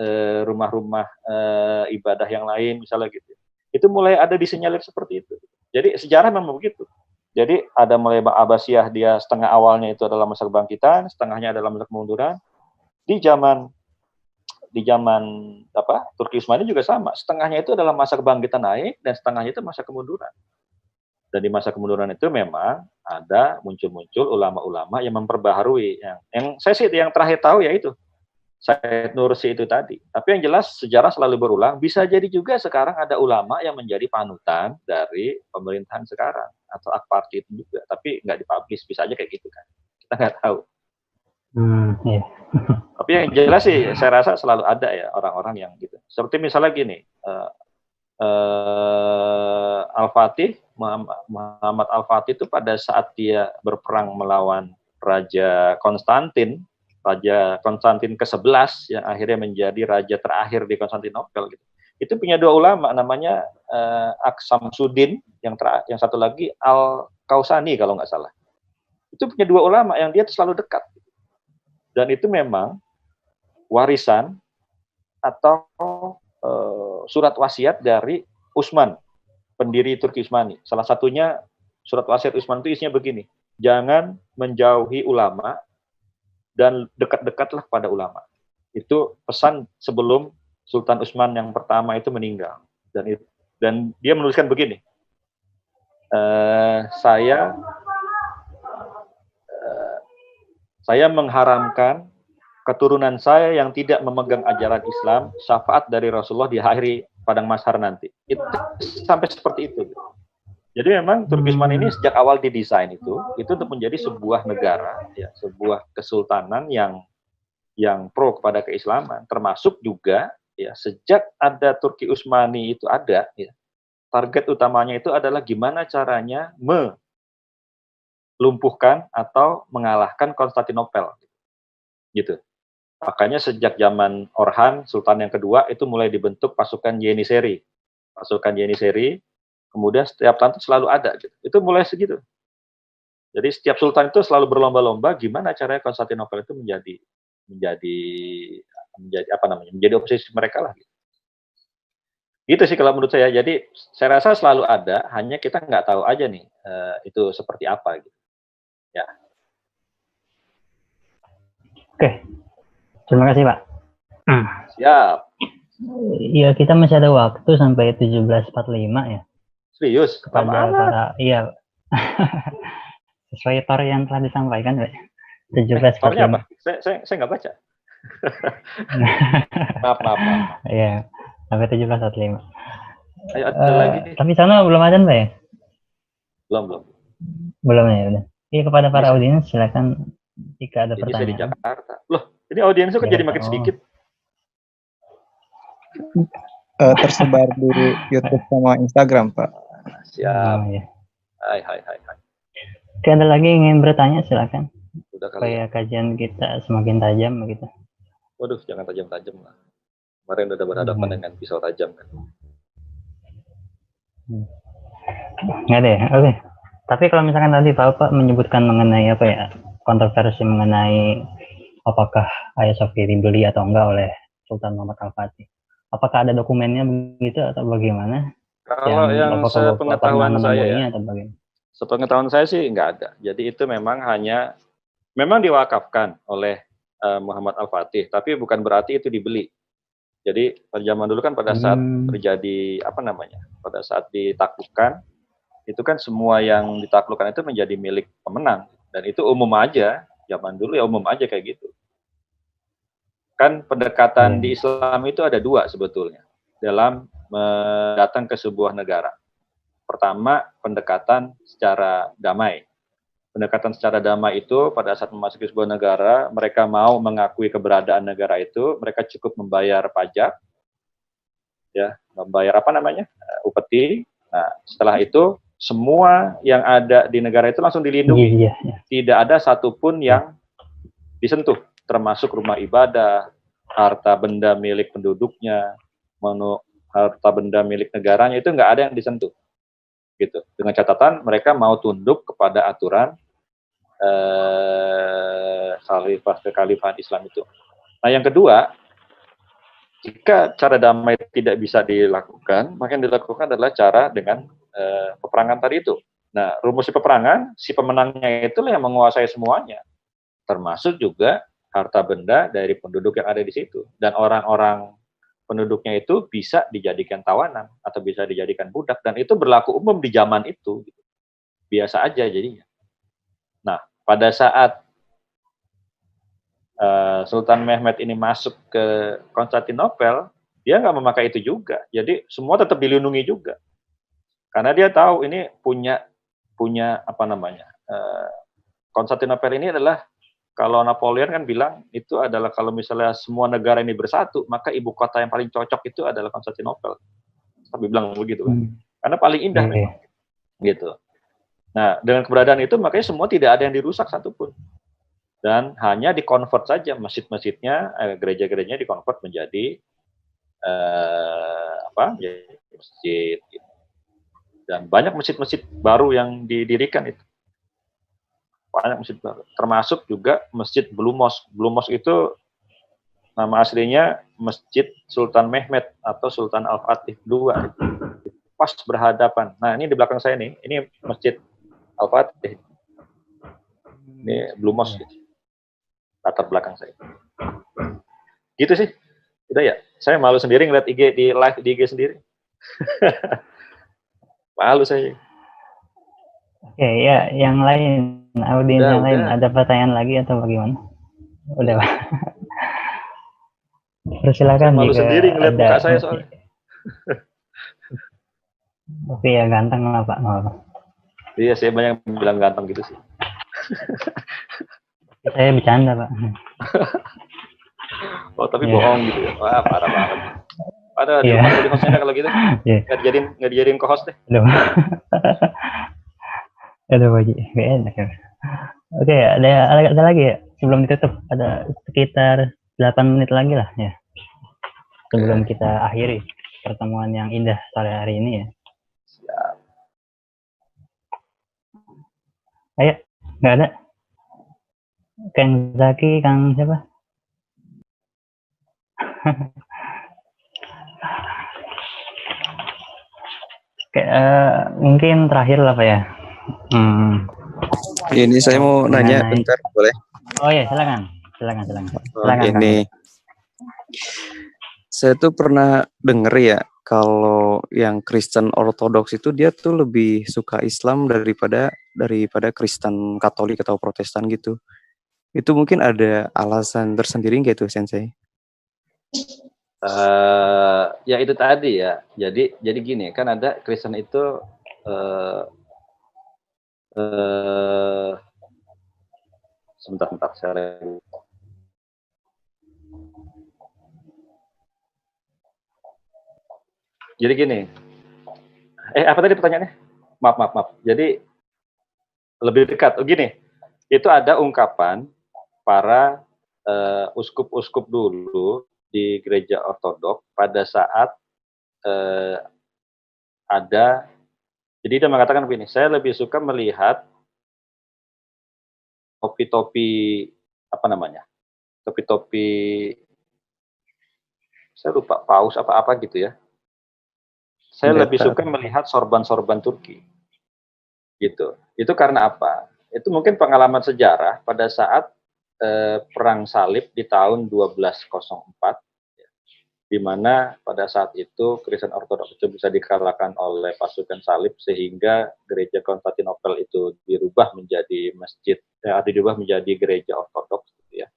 eh, rumah-rumah eh, ibadah yang lain misalnya gitu. Itu mulai ada disinyalir seperti itu. Jadi sejarah memang begitu. Jadi ada mulai Abbasiyah dia setengah awalnya itu adalah masa kebangkitan, setengahnya adalah masa kemunduran. Di zaman di zaman apa Turki Utsmani juga sama. Setengahnya itu adalah masa kebangkitan naik dan setengahnya itu masa kemunduran. Dan di masa kemunduran itu memang ada muncul-muncul ulama-ulama yang memperbaharui. Yang, yang saya sih yang terakhir tahu ya itu Said Nursi itu tadi. Tapi yang jelas sejarah selalu berulang. Bisa jadi juga sekarang ada ulama yang menjadi panutan dari pemerintahan sekarang atau Akparti itu juga. Tapi nggak dipublish, bisa aja kayak gitu kan. Kita nggak tahu. Hmm, iya. Tapi Tapi yang jelas sih saya rasa selalu ada ya orang-orang yang gitu. Seperti misalnya gini, uh, uh, Al-Fatih, Muhammad Al-Fatih itu pada saat dia berperang melawan Raja Konstantin, Raja Konstantin ke-11 yang akhirnya menjadi raja terakhir di Konstantinopel gitu. Itu punya dua ulama namanya uh, Aksamsuddin yang ter yang satu lagi Al Kausani kalau nggak salah. Itu punya dua ulama yang dia selalu dekat. Dan itu memang warisan atau uh, surat wasiat dari Utsman, pendiri Turki Utsmani. Salah satunya surat wasiat Utsman itu isinya begini, jangan menjauhi ulama dan dekat-dekatlah pada ulama. Itu pesan sebelum Sultan Utsman yang pertama itu meninggal. Dan itu, dan dia menuliskan begini, e, saya e, saya mengharamkan keturunan saya yang tidak memegang ajaran Islam syafaat dari Rasulullah di hari padang mahsyar nanti. Itu sampai seperti itu. Jadi memang Turkisman ini sejak awal didesain itu itu untuk menjadi sebuah negara, ya, sebuah kesultanan yang yang pro kepada keislaman, termasuk juga ya sejak ada Turki Utsmani itu ada, ya, target utamanya itu adalah gimana caranya melumpuhkan atau mengalahkan Konstantinopel, gitu. Makanya sejak zaman Orhan, Sultan yang kedua itu mulai dibentuk pasukan Yeniseri, pasukan Yeniseri Kemudian setiap tahun itu selalu ada. Gitu. Itu mulai segitu. Jadi setiap sultan itu selalu berlomba-lomba gimana caranya Konstantinopel itu menjadi menjadi menjadi apa namanya menjadi oposisi mereka lah. Gitu. Gitu sih kalau menurut saya. Jadi saya rasa selalu ada, hanya kita nggak tahu aja nih uh, itu seperti apa gitu. Ya. Oke, terima kasih Pak. Siap. Iya kita masih ada waktu sampai 17.45 ya. Serius? Kepada para, iya. Sesuai tor yang telah disampaikan, Pak. 17 eh, apa? Saya, saya, saya nggak baca. maaf, maaf, maaf. Iya, sampai 17 45. Ayo, ada uh, lagi. Tapi sana belum ada, Pak ya? Belum, belum. Belum ya, udah. Iya, kepada para audiens silakan jika ada jadi pertanyaan. Saya di Jakarta. Loh, ini audiensnya kan ya, jadi makin oh. sedikit uh, tersebar di YouTube sama Instagram, Pak. Siap. Oh, ya. Hai, hai, hai, hai. Oke, ada lagi yang ingin bertanya, silakan. Udah Supaya ya. kajian kita semakin tajam begitu. Waduh, jangan tajam-tajam lah. Kemarin udah berhadapan hmm. dengan pisau tajam kan. Hmm. Nggak ada ya? Oke. Tapi kalau misalkan tadi Bapak menyebutkan mengenai apa ya, kontroversi mengenai apakah Ayah Sofi dibeli atau enggak oleh Sultan Muhammad Al-Fatih apakah ada dokumennya begitu atau bagaimana? Kalau yang, yang sepengetahuan saya ya, atau bagaimana? sepengetahuan saya sih nggak ada. Jadi itu memang hanya memang diwakafkan oleh uh, Muhammad Al-Fatih, tapi bukan berarti itu dibeli. Jadi pada zaman dulu kan pada saat hmm. terjadi apa namanya, pada saat ditaklukkan, itu kan semua yang ditaklukkan itu menjadi milik pemenang dan itu umum aja zaman dulu ya umum aja kayak gitu kan pendekatan hmm. di Islam itu ada dua sebetulnya dalam datang ke sebuah negara. Pertama, pendekatan secara damai. Pendekatan secara damai itu pada saat memasuki sebuah negara, mereka mau mengakui keberadaan negara itu, mereka cukup membayar pajak, ya, membayar apa namanya, uh, upeti. Nah, setelah itu semua yang ada di negara itu langsung dilindungi. Iya, iya. Tidak ada satupun yang disentuh termasuk rumah ibadah, harta benda milik penduduknya, menu, harta benda milik negaranya itu nggak ada yang disentuh, gitu. Dengan catatan mereka mau tunduk kepada aturan eh, khalifah kekhalifahan Islam itu. Nah yang kedua, jika cara damai tidak bisa dilakukan, maka yang dilakukan adalah cara dengan eh, peperangan tadi itu. Nah, rumus peperangan, si pemenangnya itulah yang menguasai semuanya, termasuk juga harta benda dari penduduk yang ada di situ. Dan orang-orang penduduknya itu bisa dijadikan tawanan atau bisa dijadikan budak. Dan itu berlaku umum di zaman itu. Biasa aja jadinya. Nah pada saat uh, Sultan Mehmet ini masuk ke Konstantinopel dia nggak memakai itu juga. Jadi semua tetap dilindungi juga karena dia tahu ini punya punya apa namanya uh, Konstantinopel ini adalah kalau Napoleon kan bilang itu adalah kalau misalnya semua negara ini bersatu, maka ibu kota yang paling cocok itu adalah Konstantinopel. Tapi bilang begitu kan. Hmm. Karena paling indah memang. gitu. Nah, dengan keberadaan itu makanya semua tidak ada yang dirusak satupun. Dan hanya dikonvert saja masjid-masjidnya, eh, gereja-gerejanya dikonvert menjadi eh, apa? Menjadi masjid. gitu. Dan banyak masjid-masjid baru yang didirikan itu banyak masjid baru. Termasuk juga Masjid Blue Mosque. Blue Mosque itu nama aslinya Masjid Sultan Mehmet atau Sultan Al-Fatih II. Pas berhadapan. Nah, ini di belakang saya nih, ini Masjid Al-Fatih. Ini Blue Mosque. gitu. Latar belakang saya. Gitu sih. Udah ya. Saya malu sendiri ngeliat IG di live di IG sendiri. malu saya. Oke, ya yang lain, audiens yang lain ada pertanyaan lagi atau bagaimana? Udah, Pak. Persilakan Malu jika sendiri ngeliat ada muka saya soalnya. Tapi ya ganteng lah Pak. nggak apa-apa. Iya, saya banyak bilang ganteng gitu sih. Saya bercanda Pak. Oh, tapi Iya. bohong gitu ya. Wah, parah banget. Ada di Iya. jadi hostnya dah kalau gitu. Iya. Nggak dijadiin, nggak dijadiin co-host deh. Aduh. Aduh, Pak Ji. Nggak enak ya. Oke, ada, ada, ada lagi ya? Sebelum ditutup, ada sekitar 8 menit lagi lah ya. Sebelum kita akhiri pertemuan yang indah sore hari ini ya. Ayo, nggak ada. Kang Zaki, Kang siapa? Oke, eh, mungkin terakhir lah Pak ya. Hmm. Ini saya mau nanya Mengenai- bentar, boleh? Oh ya, silakan. Silakan, silakan. Silakan, Kang. Ini saya tuh pernah denger ya kalau yang Kristen Ortodoks itu dia tuh lebih suka Islam daripada daripada Kristen Katolik atau Protestan gitu. Itu mungkin ada alasan tersendiri nggak itu Sensei? Eh, ya itu tadi ya. Jadi jadi gini, kan ada Kristen itu eh eh sebentar sebentar saya. Jadi gini. Eh apa tadi pertanyaannya? Maaf maaf maaf. Jadi lebih dekat. Oh gini. Itu ada ungkapan para uskup-uskup dulu di gereja ortodok pada saat eh, ada jadi dia mengatakan begini saya lebih suka melihat topi-topi apa namanya topi-topi saya lupa paus apa apa gitu ya. Saya lebih suka melihat sorban-sorban Turki. Gitu. Itu karena apa? Itu mungkin pengalaman sejarah pada saat eh, perang salib di tahun 1204 ya, di mana pada saat itu Kristen Ortodoks itu bisa dikalahkan oleh pasukan salib sehingga gereja Konstantinopel itu dirubah menjadi masjid eh, dirubah menjadi gereja Ortodoks gitu ya.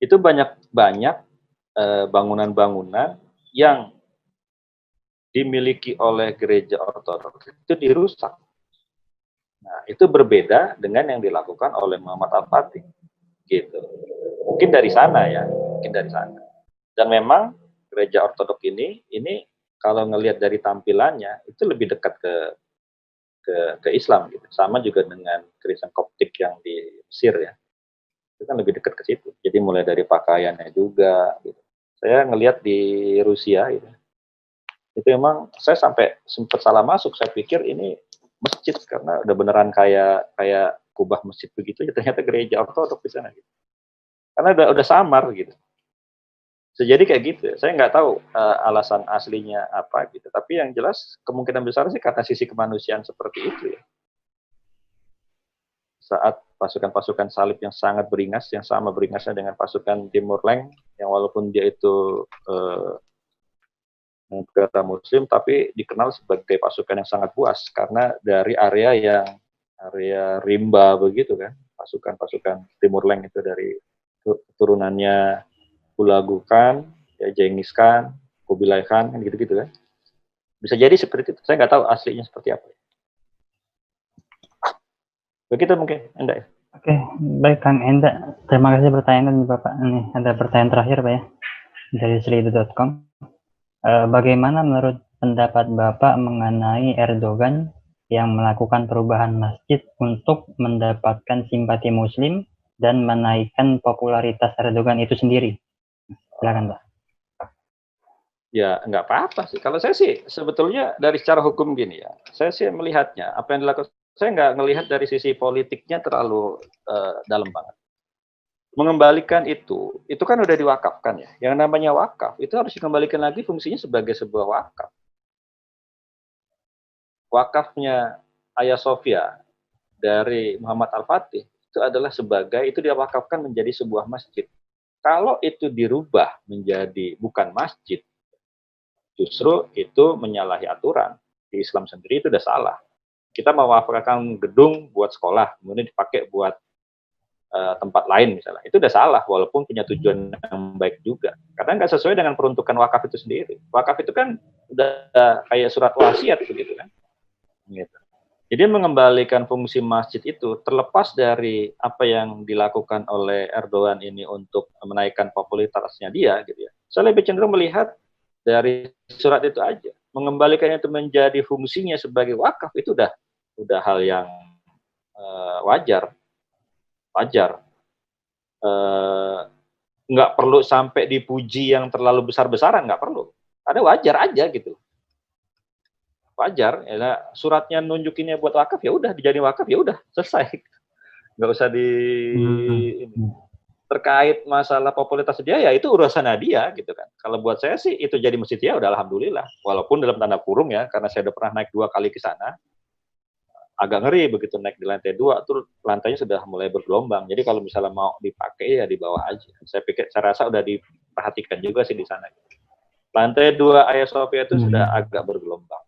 Itu banyak-banyak eh, bangunan-bangunan yang dimiliki oleh gereja Ortodoks itu dirusak. Nah, itu berbeda dengan yang dilakukan oleh Muhammad Al-Fatih. Gitu. Mungkin dari sana ya, mungkin dari sana. Dan memang gereja ortodok ini ini kalau ngelihat dari tampilannya itu lebih dekat ke ke ke Islam gitu. Sama juga dengan Kristen Koptik yang di Mesir ya. Itu kan lebih dekat ke situ. Jadi mulai dari pakaiannya juga gitu. Saya ngelihat di Rusia gitu. Itu memang saya sampai sempat salah masuk. Saya pikir ini masjid karena udah beneran kayak kayak kubah masjid begitu ya ternyata gereja ortodok di sana gitu. Karena udah udah samar gitu. Jadi kayak gitu. Saya nggak tahu eh, alasan aslinya apa gitu. Tapi yang jelas kemungkinan besar sih karena sisi kemanusiaan seperti itu ya. Saat pasukan-pasukan salib yang sangat beringas, yang sama beringasnya dengan pasukan Timur Leng, yang walaupun dia itu eh, negara Muslim, tapi dikenal sebagai pasukan yang sangat puas karena dari area yang area rimba begitu kan, pasukan-pasukan Timur Leng itu dari turunannya Hulagu Khan, ya Genghis Khan, Kubilai Khan, kan gitu-gitu kan. Bisa jadi seperti itu. Saya nggak tahu aslinya seperti apa. Begitu mungkin, Anda ya. Oke, baik Kang Enda. Terima kasih pertanyaan Bapak. Ini ada pertanyaan terakhir Pak ya dari selidu.com. Eh, bagaimana menurut pendapat Bapak mengenai Erdogan yang melakukan perubahan masjid untuk mendapatkan simpati Muslim dan menaikkan popularitas Erdogan itu sendiri? Silakan Pak. Ya, nggak apa-apa sih. Kalau saya sih sebetulnya dari secara hukum gini ya, saya sih melihatnya apa yang dilakukan, saya nggak melihat dari sisi politiknya terlalu uh, dalam banget. Mengembalikan itu, itu kan udah diwakafkan ya. Yang namanya wakaf itu harus dikembalikan lagi fungsinya sebagai sebuah wakaf. Wakafnya Ayah Sofia dari Muhammad Al-Fatih itu adalah sebagai itu diwakafkan menjadi sebuah masjid. Kalau itu dirubah menjadi bukan masjid, justru itu menyalahi aturan. Di Islam sendiri itu udah salah. Kita mewafakkan gedung buat sekolah, kemudian dipakai buat uh, tempat lain misalnya. Itu udah salah, walaupun punya tujuan yang baik juga. Karena nggak sesuai dengan peruntukan wakaf itu sendiri. Wakaf itu kan udah kayak surat wasiat begitu kan. Gitu. Jadi mengembalikan fungsi masjid itu terlepas dari apa yang dilakukan oleh Erdogan ini untuk menaikkan popularitasnya dia gitu ya. Saya lebih cenderung melihat dari surat itu aja. Mengembalikan itu menjadi fungsinya sebagai wakaf itu udah udah hal yang uh, wajar, wajar. Uh, nggak perlu sampai dipuji yang terlalu besar-besaran, nggak perlu. Ada wajar aja gitu. Wajar, ya, suratnya nunjukinnya buat wakaf ya udah dijadi wakaf ya udah selesai. Nggak usah di hmm terkait masalah popularitas dia ya itu urusan dia gitu kan. Kalau buat saya sih itu jadi masjid ya udah alhamdulillah. Walaupun dalam tanda kurung ya karena saya udah pernah naik dua kali ke sana. Agak ngeri begitu naik di lantai dua tuh lantainya sudah mulai bergelombang. Jadi kalau misalnya mau dipakai ya di bawah aja. Saya pikir saya rasa udah diperhatikan juga sih di sana. Lantai dua Ayah Sofia itu hmm. sudah agak bergelombang.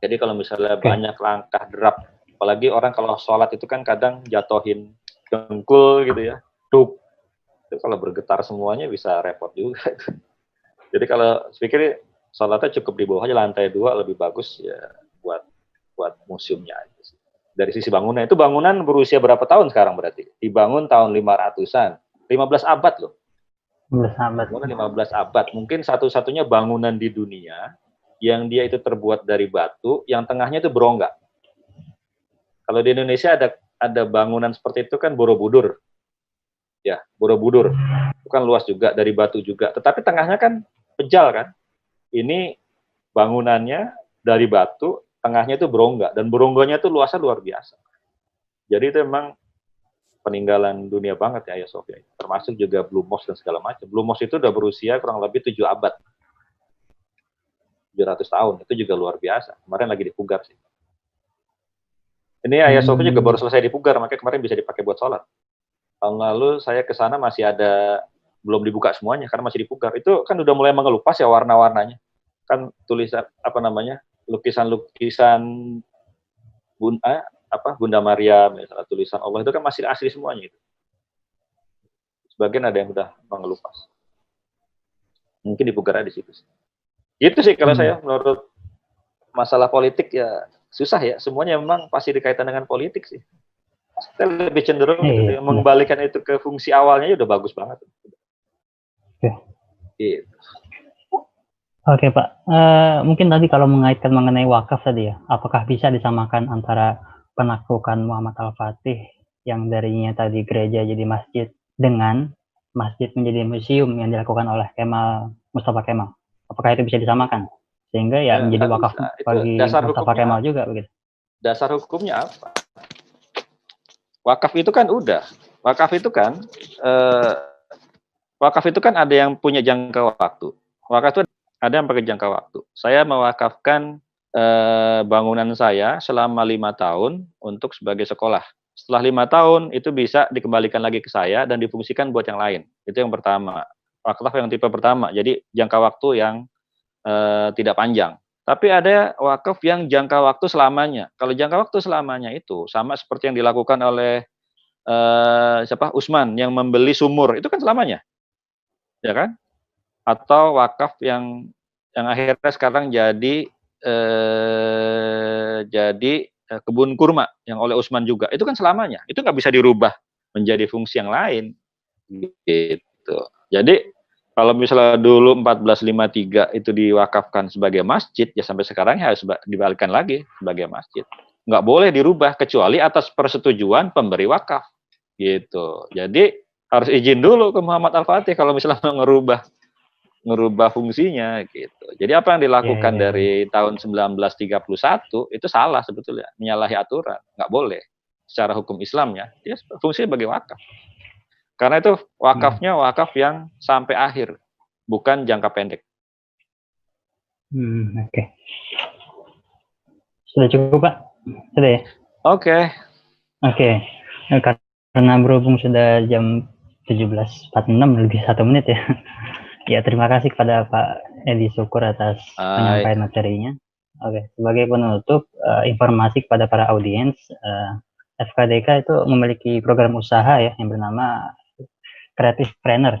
Jadi kalau misalnya okay. banyak langkah derap, apalagi orang kalau sholat itu kan kadang jatohin dengkul gitu ya dup. Itu kalau bergetar semuanya bisa repot juga. Jadi kalau pikir sholatnya cukup di bawah aja lantai dua lebih bagus ya buat buat museumnya aja dari sisi bangunan itu bangunan berusia berapa tahun sekarang berarti? Dibangun tahun 500-an 15 abad loh. 15 abad. Bangunan 15 abad. Mungkin satu-satunya bangunan di dunia yang dia itu terbuat dari batu yang tengahnya itu berongga. Kalau di Indonesia ada ada bangunan seperti itu kan Borobudur. Ya Borobudur. Itu kan luas juga dari batu juga. Tetapi tengahnya kan pejal kan. Ini bangunannya dari batu tengahnya itu berongga. Dan berongganya itu luasnya luar biasa. Jadi itu memang peninggalan dunia banget ya Ayah Sofia termasuk juga Blue Mosque dan segala macam. Blue Mosque itu udah berusia kurang lebih tujuh abad 700 tahun itu juga luar biasa kemarin lagi dipugar sih ini Ayah Sofia juga baru selesai dipugar makanya kemarin bisa dipakai buat sholat tahun lalu saya ke sana masih ada belum dibuka semuanya karena masih dipugar. Itu kan udah mulai mengelupas ya warna-warnanya. Kan tulisan apa namanya? lukisan-lukisan Bunda eh, apa Bunda Maria misalnya tulisan Allah itu kan masih asli semuanya itu. Sebagian ada yang udah mengelupas. Mungkin dipugar di situ. Itu sih kalau hmm. saya menurut masalah politik ya susah ya. Semuanya memang pasti dikaitan dengan politik sih saya lebih cenderung iya, gitu, iya. mengembalikan itu ke fungsi awalnya ya udah bagus banget. Oke. Gitu. Oke Pak, uh, mungkin tadi kalau mengaitkan mengenai wakaf tadi ya, apakah bisa disamakan antara penaklukan Muhammad Al-Fatih yang darinya tadi gereja jadi masjid dengan masjid menjadi museum yang dilakukan oleh Kemal Mustafa Kemal? Apakah itu bisa disamakan? Sehingga ya, ya menjadi wakaf bisa. bagi Mustafa Kemal juga begitu. Dasar hukumnya apa? wakaf itu kan udah wakaf itu kan eh, wakaf itu kan ada yang punya jangka waktu wakaf itu ada yang pakai jangka waktu saya mewakafkan eh, bangunan saya selama lima tahun untuk sebagai sekolah setelah lima tahun itu bisa dikembalikan lagi ke saya dan difungsikan buat yang lain itu yang pertama wakaf yang tipe pertama. Jadi jangka waktu yang eh, tidak panjang. Tapi ada wakaf yang jangka waktu selamanya. Kalau jangka waktu selamanya itu sama seperti yang dilakukan oleh uh, siapa? Usman yang membeli sumur. Itu kan selamanya, ya kan? Atau wakaf yang yang akhirnya sekarang jadi uh, jadi eh, kebun kurma yang oleh Utsman juga. Itu kan selamanya. Itu nggak bisa dirubah menjadi fungsi yang lain. Gitu jadi kalau misalnya dulu 1453 itu diwakafkan sebagai masjid ya sampai sekarang ya harus ba- dibalikkan lagi sebagai masjid nggak boleh dirubah kecuali atas persetujuan pemberi wakaf gitu jadi harus izin dulu ke Muhammad Al-Fatih kalau misalnya mau ngerubah ngerubah fungsinya gitu. Jadi apa yang dilakukan Iya, iya, dari tahun 1931 itu salah sebetulnya, menyalahi aturan, nggak boleh secara hukum Islamnya. Dia fungsinya sebagai wakaf. Karena itu wakafnya wakaf yang sampai akhir, bukan jangka pendek. Hmm, oke. Sudah cukup, Pak? Sudah ya? Oke, Oke. Eh, Karena berhubung sudah jam 17.46 lebih satu menit ya. Ya, terima kasih kepada Pak Edi Syukur atas Hai. penyampaian materinya. Oke, sebagai penutup, eh, informasi kepada para audiens, eh, FKDK itu memiliki program usaha ya yang bernama Creative Planner.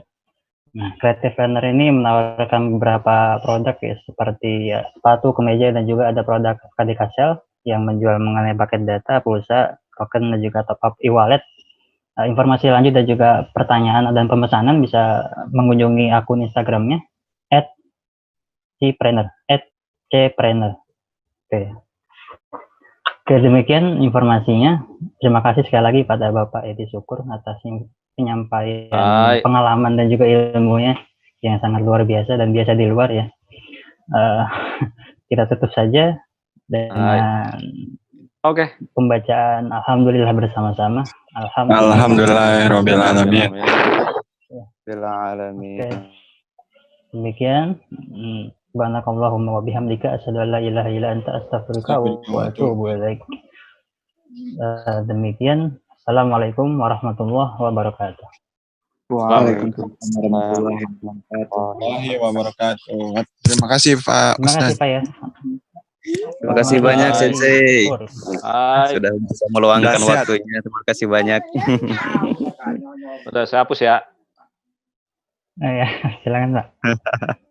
Nah, Creative Planner ini menawarkan beberapa produk ya seperti ya, sepatu, kemeja dan juga ada produk FKDK Shell yang menjual mengenai paket data, pulsa, token dan juga top up e-wallet. Eh, informasi lanjut dan juga pertanyaan dan pemesanan bisa mengunjungi akun Instagramnya @cpreneur @cpreneur. Oke. Oke, demikian informasinya. Terima kasih sekali lagi pada Bapak Edi Syukur atas penyampaian Hai. pengalaman dan juga ilmunya yang sangat luar biasa dan biasa di luar ya. Eh, kita tutup saja dengan oke. pembacaan Alhamdulillah bersama-sama. Alhamdulillah. Alhamdulillahirrahmanirrahim. Bil alamin. Oke. Demikian. Hmm. Subhanakallahumma wa bihamdika asyhadu an la ilaha illa anta astaghfiruka wa atubu ilaik. Eh, demikian. Assalamualaikum warahmatullahi wabarakatuh. Waalaikumsalam warahmatullahi wabarakatuh. Terima kasih Pak Terima kasih Ustaz. Pak ya. Terima kasih banyak. Sensei. Hai. Sudah bisa meluangkan Sudah waktunya. Terima kasih banyak. Udah saya hapus ya. Eh, ya, silakan Pak.